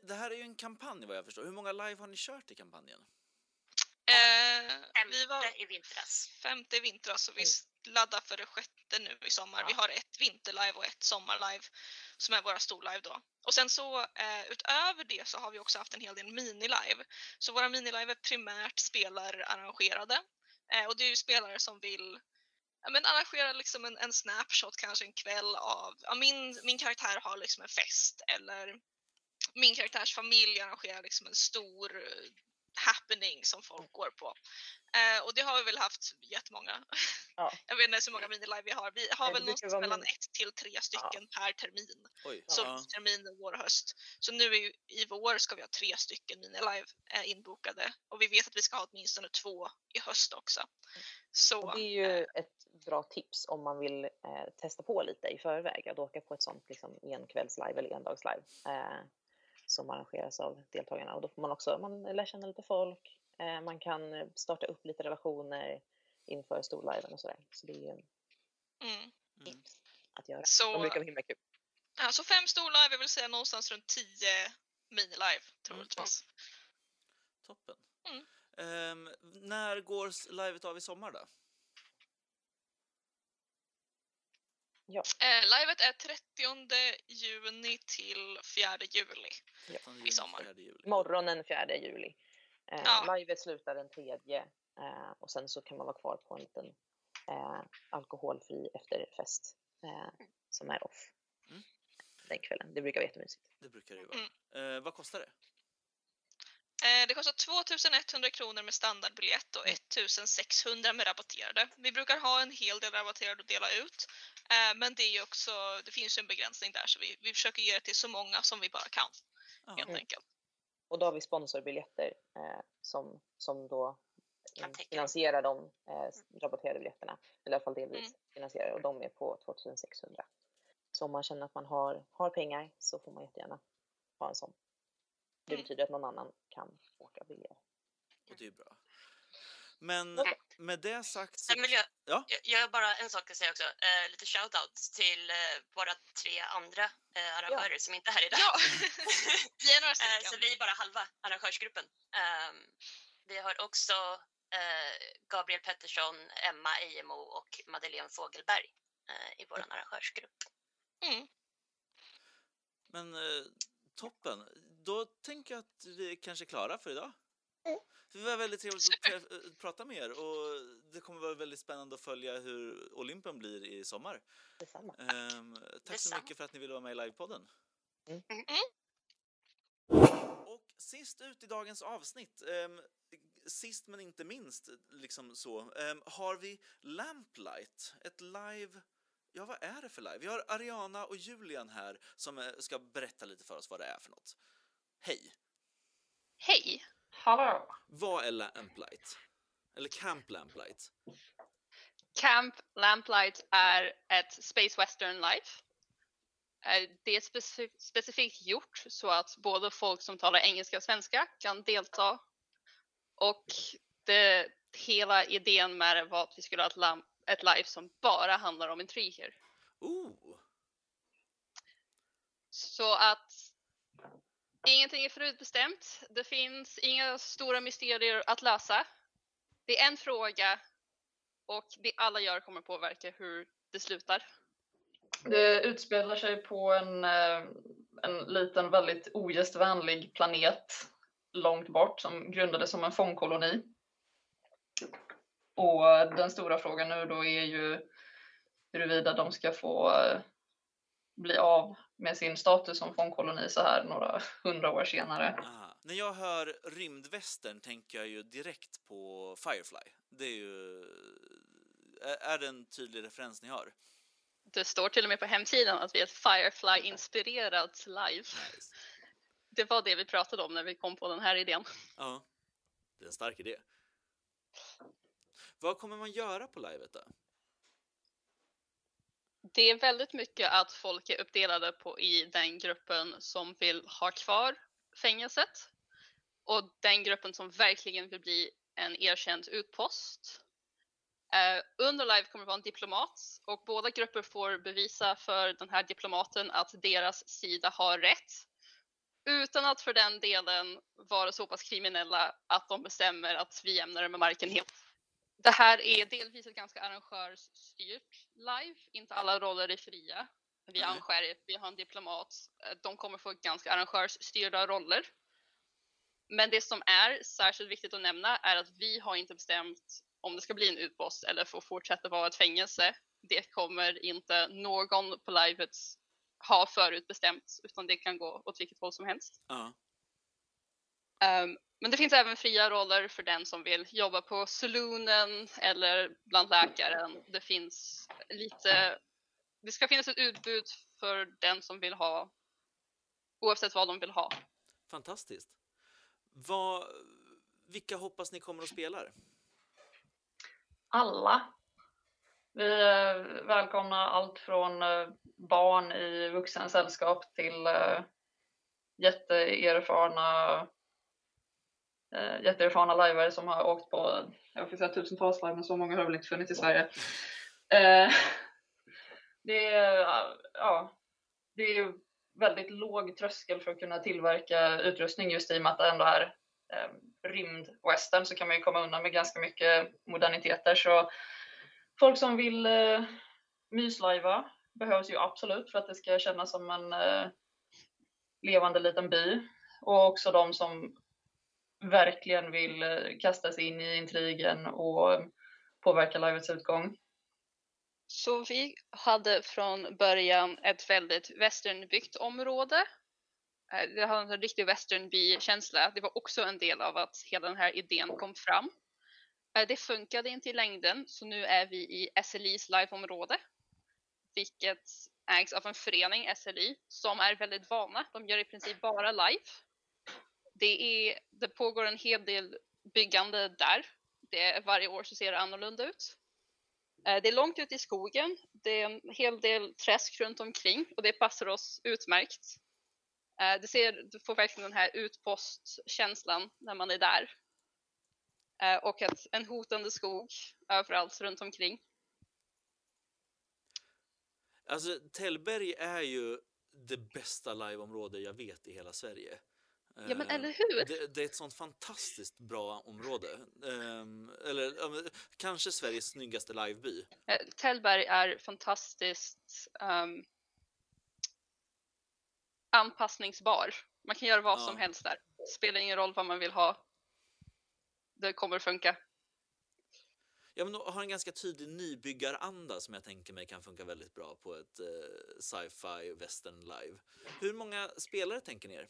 det här är ju en kampanj vad jag förstår. Hur många live har ni kört i kampanjen?
Eh, vi
Femte
var
i vintras.
femte i vintras och vi
Mm.
laddar för det sjätte nu i sommar. Vi
Ja.
har ett vinterlive och ett sommarlive som är våra storlive då. Och sen så eh, utöver det så har vi också haft en hel del minilive. Så våra minilive är primärt spelararrangerade. Eh, och det är ju spelare som vill men arrangera liksom en, en snapshot kanske en kväll av ja, min, min karaktär har liksom en fest eller min karaktärs familj arrangerar liksom en stor eh, happening som folk går på. Eh, och det har vi väl haft jättemånga.
Ja.
Jag vet inte hur många minilive vi har. Vi har väl någonstans
vara
mellan ett till tre stycken per termin.
Oj.
Så
Ja.
termin, vår och höst. Så nu i, i vår ska vi ha tre stycken minilive eh, inbokade. Och vi vet att vi ska ha åtminstone två i höst också. Så
Och det är ju ett bra tips om man vill eh, testa på lite i förväg. Att åka på ett sånt liksom, enkvällslive eller endagslive eh, som arrangeras av deltagarna. Och då får man också man lär känna lite folk. Eh, man kan eh, starta upp lite relationer inför storliven och sådär. Så det är ju en
mm.
tips att göra.
Så-
De brukar vara himla kul.
Ja, så fem storlive, jag vill säga någonstans runt tio minilive troligtvis.
Toppen.
Mm.
Ehm, när går livet av i sommar då?
Eh, livet är 30 juni till 4 juli.
Från
I sommar.
4 juli.
Morgonen 4 juli. Eh,
Ja.
Livet slutar den tredje eh, och sen så kan man vara kvar på en liten eh, alkoholfri efterfest eh, som är off
Mm.
den kvällen. Det brukar vara jättemysigt.
Det brukar det ju vara. Eh, vad kostar det?
Eh, det kostar 2100 kronor med standardbiljett och 1600 med rabatterade. Vi brukar ha en hel del rabatterade att dela ut. Eh, men det är ju också, det finns ju en begränsning där så vi, vi försöker ge det till så många som vi bara kan.
Ja.
Helt enkelt.
Och då har vi sponsorbiljetter eh, som, som då finansierar de eh, rabatterade biljetterna. Eller i alla fall delvis
Mm.
finansierar och de är på 2600. Så om man känner att man har, har pengar så får man jättegärna ha en sån. Det
Mm.
betyder att någon annan kan åka billigare.
Och det är bra. Men med det sagt...
Så... Miljö...
Ja?
Jag, jag har bara en sak att säga också. Eh, lite shoutouts till eh, våra tre andra eh, arrangörer ja. som inte är här idag.
Ja, vi är några stycken.
så vi är bara halva arrangörsgruppen. Ehm, vi har också Gabriel Pettersson, Emma Ejemo och Madeleine Fogelberg i vår arrangörsgrupp.
Mm.
Men toppen. Då tänker jag att vi kanske är klara för idag.
Mm.
Det var väldigt trevligt att eh, prata med er och det kommer vara väldigt spännande att följa hur Olympen blir i sommar.
Detsamma.
Um, tack
Detsamma.
så mycket för att ni ville vara med i livepodden.
Mm.
Mm.
Och sist ut i dagens avsnitt, um, sist men inte minst, liksom så, um, har vi Lamplight, ett live Ja, vad är det för live? Vi har Ariana och Julian här som eh, ska berätta lite för oss vad det är för något. Hej!
Hej!
Hallå!
Vad är Lamplight? Eller Camp Lamplight?
Camp Lamplight är ett Space Western Life. Eh, det är specifikt gjort så att både folk som talar engelska och svenska kan delta. Och det, hela idén med det var att vi skulle ha ett, ett live som bara handlar om intriger.
Ooh.
Så att ingenting är förutbestämt. Det finns inga stora mysterier att lösa. Det är en fråga och det alla gör kommer påverka hur det slutar.
Det utspelar sig på en, eh, en liten väldigt ogästvänlig planet långt bort som grundades som en fångkoloni. Och den stora frågan nu då är ju huruvida de ska få eh, bli av med sin status som fångkoloni så här några hundra år senare.
Ah. När jag hör rymdvästern tänker jag ju direkt på Firefly. Det är ju... Är det en tydlig referens ni har?
Det står till och med på hemsidan att vi är ett Firefly-inspirerat live.
Nice.
Det var det vi pratade om när vi kom på den här idén.
Ja, det är en stark idé. Vad kommer man göra på livet då?
Det är väldigt mycket att folk är uppdelade på i den gruppen som vill ha kvar fängelset och den gruppen som verkligen vill bli en erkänd utpost. Uh, under live kommer det vara en diplomat och båda grupper får bevisa för den här diplomaten att deras sida har rätt utan att för den delen vara så pass kriminella att de bestämmer att vi jämnar det med marken helt. Det här är delvis ett ganska arrangörsstyrt live, inte alla roller är fria. Vi
Mm.
arrangerar, vi har en diplomat, eh, de kommer få ganska arrangörsstyrda roller. Men det som är särskilt viktigt att nämna är att vi har inte bestämt om det ska bli en utpost eller får fortsätta vara ett fängelse. Det kommer inte någon på livet ha förutbestämt utan det kan gå åt vilket håll som helst.
Ja.
Um, men det finns även fria roller för den som vill jobba på saloonen eller bland läkaren. Det finns lite, det ska finnas ett utbud för den som vill ha, oavsett vad de vill ha.
Fantastiskt. Vad, vilka hoppas ni kommer att spela?
Alla. Vi eh, välkomnar allt från eh, barn i vuxensällskap till eh, jätteerfarna eh, jätteerfarna lajvare som har åkt på, jag får säga tusentals live, men så många har väl inte funnits i Sverige. Eh, det, är, eh, ja, det är väldigt låg tröskel för att kunna tillverka utrustning just i och med att det ändå är eh, rymdwestern så kan man ju komma undan med ganska mycket moderniteter. Så folk som vill eh, myslajva behövs ju absolut för att det ska kännas som en eh, levande liten by. Och också de som verkligen vill eh, kasta sig in i intrigen och påverka livets utgång.
Så vi hade från början ett väldigt westernbyggt område. Eh, det hade en riktig westernby-känsla. Det var också en del av att hela den här idén kom fram. Eh, det funkade inte i längden, så nu är vi i SLIs liveområde. Vilket ägs av en förening, SLI, som är väldigt vana. De gör i princip bara live. Det, är, det pågår en hel del byggande där. Det är, varje år så ser det annorlunda ut. Eh, det är långt ute i skogen. Det är en hel del träsk runt omkring och det passar oss utmärkt. Eh, det ser, du får verkligen den här utpostkänslan när man är där. Eh, och att en hotande skog överallt runt omkring.
Alltså, Tällberg är ju det bästa liveområde jag vet i hela Sverige.
Ja men
Eh,
eller hur?
Det, det är ett sånt fantastiskt bra område. Ehm, eller kanske Sveriges snyggaste liveby.
Eh, Tällberg är fantastiskt ehm, anpassningsbar. Man kan göra vad
Ja.
som helst där. Spelar ingen roll vad man vill ha. Det kommer funka.
Ja, men har en ganska tydlig nybyggaranda som jag tänker mig kan funka väldigt bra på ett eh, sci-fi western live. Hur många spelare tänker ni er?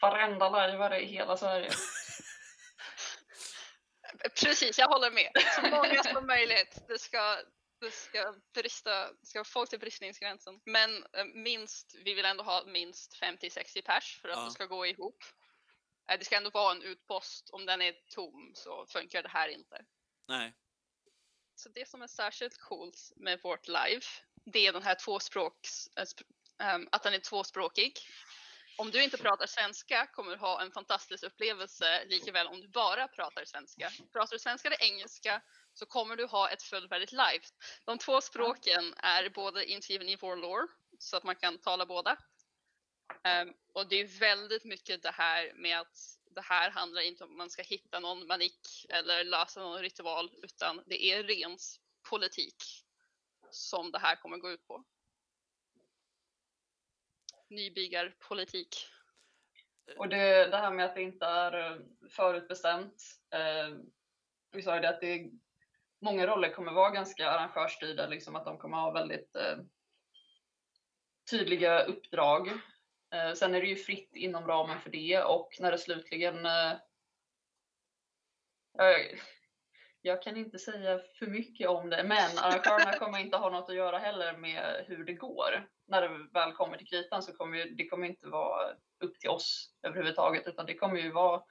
Varenda lajvare i hela Sverige.
Precis, jag håller med. Så många som möjligt. Det ska, det ska, brista, det ska vara folk till bristningsgränsen. Men eh, minst, vi vill ändå ha minst 50-60 pers för att
Ja.
det ska gå ihop. Eh, Det ska ändå vara en utpost. Om den är tom så funkar det här inte.
Nej.
Så det som är särskilt coolt med vårt live, det är den här tvåspråks, sp- ehm, att den är tvåspråkig. Om du inte pratar svenska kommer du ha en fantastisk upplevelse likaväl om du bara pratar svenska. Pratar du svenska eller engelska så kommer du ha ett fullvärdigt live. De två språken är både inskriven i vår lore så att man kan tala båda. Ehm, och det är väldigt mycket det här med att det här handlar inte om att man ska hitta någon manik eller lösa någon ritual utan det är ren politik som det här kommer gå ut på. Nybyggarpolitik.
Och det, det här med att det inte är eh, förutbestämt. Eh, vi sa ju det att det många roller kommer vara ganska arrangörsstyrda, liksom att de kommer ha väldigt eh, tydliga uppdrag. Eh, sen är det ju fritt inom ramen för det och när det slutligen eh, jag, jag kan inte säga för mycket om det, men arrangörerna kommer inte ha något att göra heller med hur det går. När det väl kommer till kritan så kommer ju, det kommer inte vara upp till oss överhuvudtaget, utan det kommer ju vara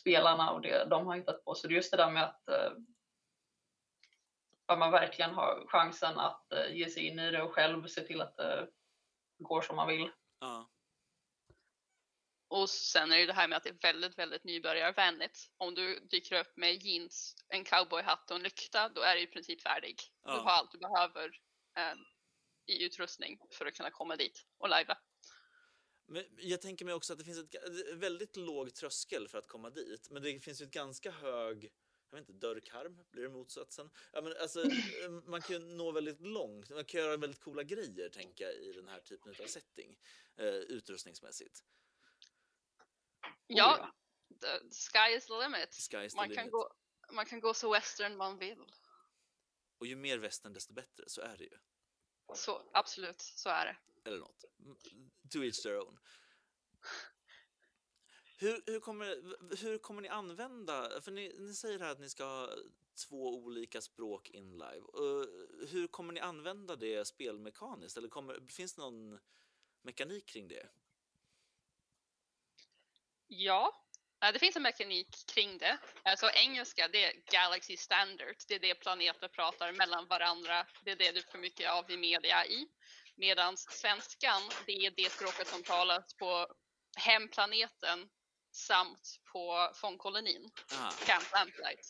spelarna och det de har hittat på. Så det är just det där med att eh, att man verkligen har chansen att eh, ge sig in i det och själv se till att eh, det går som man vill.
Ja.
Och sen är det det här med att det är väldigt, väldigt nybörjarvänligt. Om du dyker upp med jeans, en cowboyhatt och en lykta, då är du i princip färdig. Du
Ja.
har allt du behöver eh, i utrustning för att kunna komma dit och livea.
Men jag tänker mig också att det finns ett väldigt låg tröskel för att komma dit, men det finns ju ett ganska hög jag vet inte, dörrkarm, blir det motsatsen? Ja, men alltså, eh, man kan ju nå väldigt långt, man kan göra väldigt coola grejer, tänker jag, i den här typen av setting, eh, utrustningsmässigt.
Ja, the sky is the limit.
Sky is the
man, kan
limit.
gå, man kan gå så western man vill.
Och ju mer västern, desto bättre, så är det ju.
Så absolut, så är det.
Eller något. To each their own. Hur, hur, kommer, hur kommer ni använda, för ni, ni säger här att ni ska ha två olika språk in live. Uh, hur kommer ni använda det spelmekaniskt? Eller kommer, finns det någon mekanik kring det?
Ja, eh, det finns en mekanik kring det. Så engelska, det är Galaxy Standard. Det är det planeter pratar mellan varandra. Det är det du får mycket av i media i. Medan svenskan, det är det språket som talas på hemplaneten samt på fångkolonin,
Ah,
Camp Lamplight.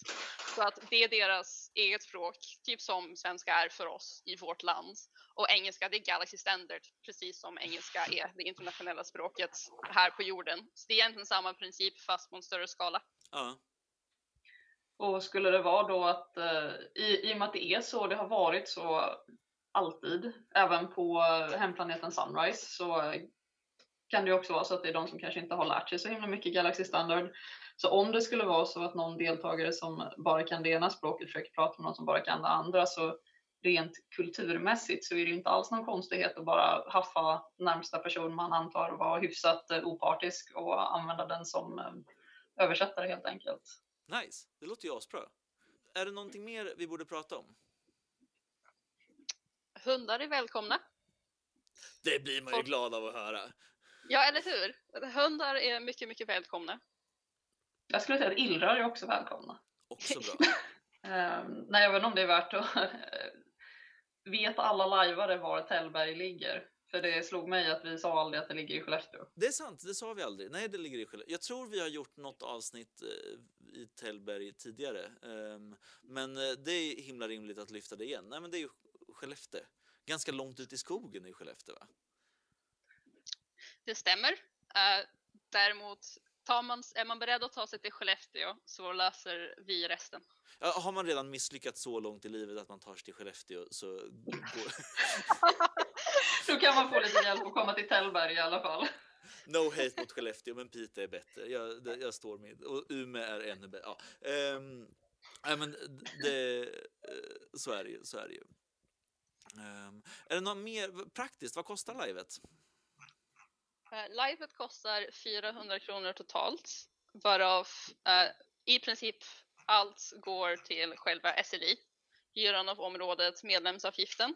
Så att det är deras eget språk, typ som svenska är för oss i vårt land. Och engelska, det är Galaxy Standard, precis som engelska är det internationella språket här på jorden. Så det är egentligen samma princip fast på en större skala.
ja.
Och skulle det vara då att, eh, i, i och med att det är så, det har varit så alltid, även på eh, hemplaneten Sunrise, så kan det också vara så att det är de som kanske inte har lärt sig så himla mycket Galaxy Standard. Så om det skulle vara så att någon deltagare som bara kan det ena språket försöker prata med någon som bara kan det andra, så rent kulturmässigt så är det ju inte alls någon konstighet att bara haffa närmsta person man antar vara hyfsat eh, opartisk och använda den som eh, översättare helt enkelt.
Nice, det låter ju asbra. Är det någonting mer vi borde prata om?
Hundar är välkomna.
Det blir man ju glad av att höra.
Ja, eller hur? Hundar är mycket, mycket välkomna.
Jag skulle säga att illrar är också välkomna.
Också bra.
Um, nej, jag vet inte om det är värt att... vet alla lajvare var Tällberg ligger? För det slog mig att vi sa aldrig att det ligger i Skellefteå.
Det är sant, det sa vi aldrig. Nej, det ligger i Skellefteå. Jag tror vi har gjort något avsnitt eh, i Tällberg tidigare. Um, men eh, det är himla rimligt att lyfta det igen. Nej, men det är ju Skellefteå. Ganska långt ut i skogen i Skellefteå, va?
Det stämmer. Uh, däremot tar man, är man beredd att ta sig till Skellefteå så löser vi resten.
Ja, har man redan misslyckats så långt i livet att man tar sig till Skellefteå så går...
Då kan man få lite hjälp att komma till Tällberg i alla fall.
No hate mot Skellefteå, men Piteå är bättre. Jag, det, jag står med. Och Umeå är ännu bättre. Ja. Um, ja, men det, så är det ju. Så är, det ju. Um, är det något mer praktiskt? Vad kostar livet?
Eh, livet kostar 400 kronor totalt, varav eh, i princip allt går till själva SLI, hyran av området, medlemsavgiften.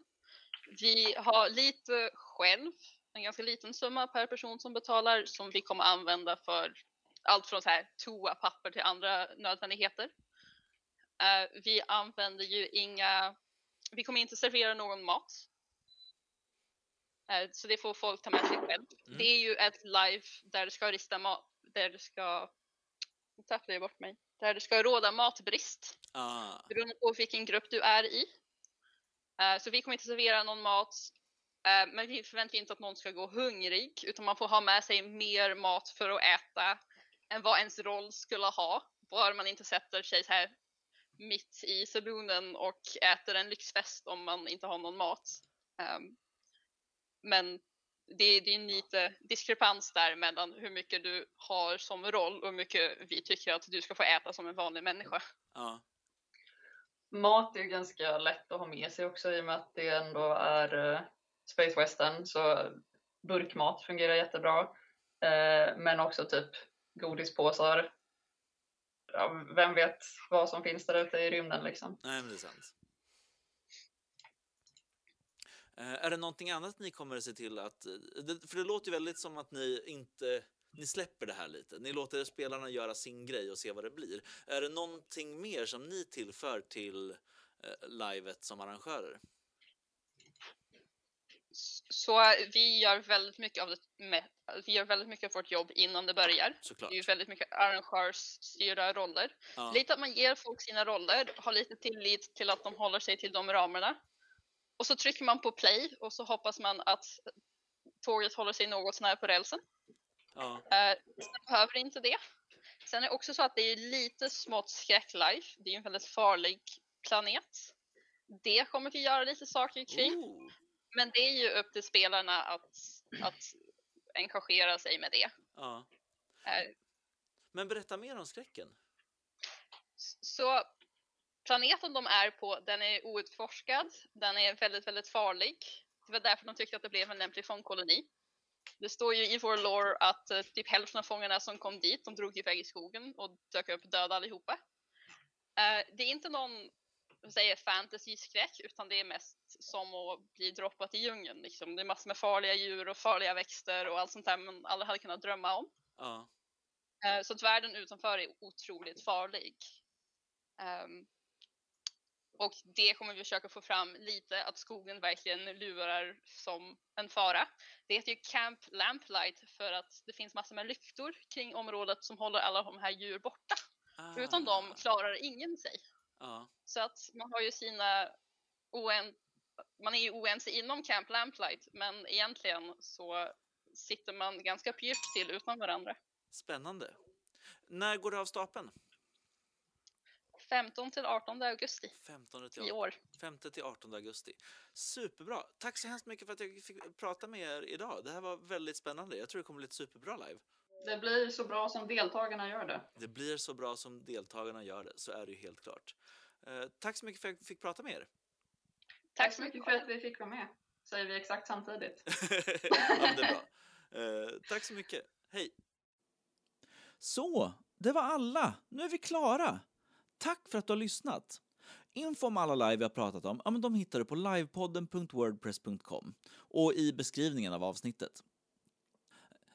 Vi har lite själv, en ganska liten summa per person som betalar som vi kommer använda för allt från så här toapapper till andra nödvändigheter. Eh, vi använder ju inga, vi kommer inte servera någon mat. Uh, så det får folk ta med sig själv. Mm. Det är ju ett live där det ska rista mat, där det ska, nu tappade jag bort mig, där det ska råda matbrist. Ah. Beroende på vilken grupp du är i. Uh, så vi kommer inte servera någon mat, uh, men vi förväntar inte att någon ska gå hungrig, utan man får ha med sig mer mat för att äta än vad ens roll skulle ha. Bara man inte sätter sig så här mitt i saloonen och äter en lyxfest om man inte har någon mat. Um, men det, det är en lite diskrepans där mellan hur mycket du har som roll och hur mycket vi tycker att du ska få äta som en vanlig människa. Ja.
Mat är ju ganska lätt att ha med sig också i och med att det ändå är uh, Space Western så burkmat fungerar jättebra. Uh, men också typ godispåsar. Ja, vem vet vad som finns där ute i rymden liksom.
Nej, men det är sant. Uh, är det någonting annat ni kommer att se till att... För det låter ju väldigt som att ni inte ni släpper det här lite. Ni låter spelarna göra sin grej och se vad det blir. Är det någonting mer som ni tillför till eh, livet som arrangörer?
Så vi gör väldigt mycket av det med, vi gör väldigt mycket av vårt jobb innan det börjar.
Såklart.
Det är väldigt mycket arrangörsstyrda roller. Ja. Lite att man ger folk sina roller, har lite tillit till att de håller sig till de ramarna. Och så trycker man på play och så hoppas man att tåget håller sig något sånär på rälsen. Ja. Eh, behöver inte det. Sen är det också så att det är lite smått skräcklife. Det är en väldigt farlig planet. Det kommer vi göra lite saker kring. Ooh. Men det är ju upp till spelarna att, att engagera sig med det. Ja.
Eh, Men berätta mer om skräcken.
Så planeten de är på, den är outforskad. Den är väldigt, väldigt farlig. Det var därför de tyckte att det blev en lämplig fångkoloni. Det står ju i vår lore att uh, typ hälften av fångarna som kom dit, de drog iväg i skogen och dök upp döda allihopa. Uh, det är inte någon säger fantasy-skräck utan det är mest som att bli droppat i djungeln. Liksom. Det är massor med farliga djur och farliga växter och allt sånt där man aldrig hade kunnat drömma om. Uh, så att världen utanför är otroligt farlig. Um, och det kommer vi försöka få fram lite, att skogen verkligen lurar som en fara. Det heter ju Camp Lamplight för att det finns massor med lyktor kring området som håller alla de här djur borta. Ah. Utan dem klarar ingen sig. Ah. Så att man har ju sina oen man är ju oense inom Camp Lamplight men egentligen så sitter man ganska pyrt till utan varandra.
Spännande. När går det av stapeln?
15 till 18 augusti 15 till, i år.
5 till 18 augusti. Superbra. Tack så hemskt mycket för att jag fick prata med er idag. Det här var väldigt spännande. Jag tror det kommer bli ett superbra live.
Det blir så bra som deltagarna gör det.
Det blir så bra som deltagarna gör det, så är det ju helt klart. Eh, tack så mycket för att jag fick prata med er.
Tack så mycket för att vi fick vara med. Säger vi exakt samtidigt.
ja, det är bra. Eh, tack så mycket. Hej. Så, det var alla. Nu är vi klara. Tack för att du har lyssnat! Info om alla live vi har pratat om, ja, men de hittar du på livepodden.wordpress.com och i beskrivningen av avsnittet.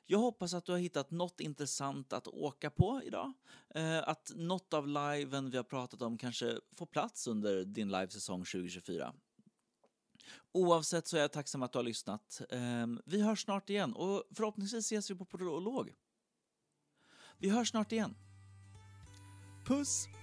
Jag hoppas att du har hittat något intressant att åka på idag. Eh, att något av liven vi har pratat om kanske får plats under din livesäsong 2024. Oavsett så är jag tacksam att du har lyssnat. Ehm, vi hörs snart igen och förhoppningsvis ses vi på prolog. Vi hörs snart igen. Puss!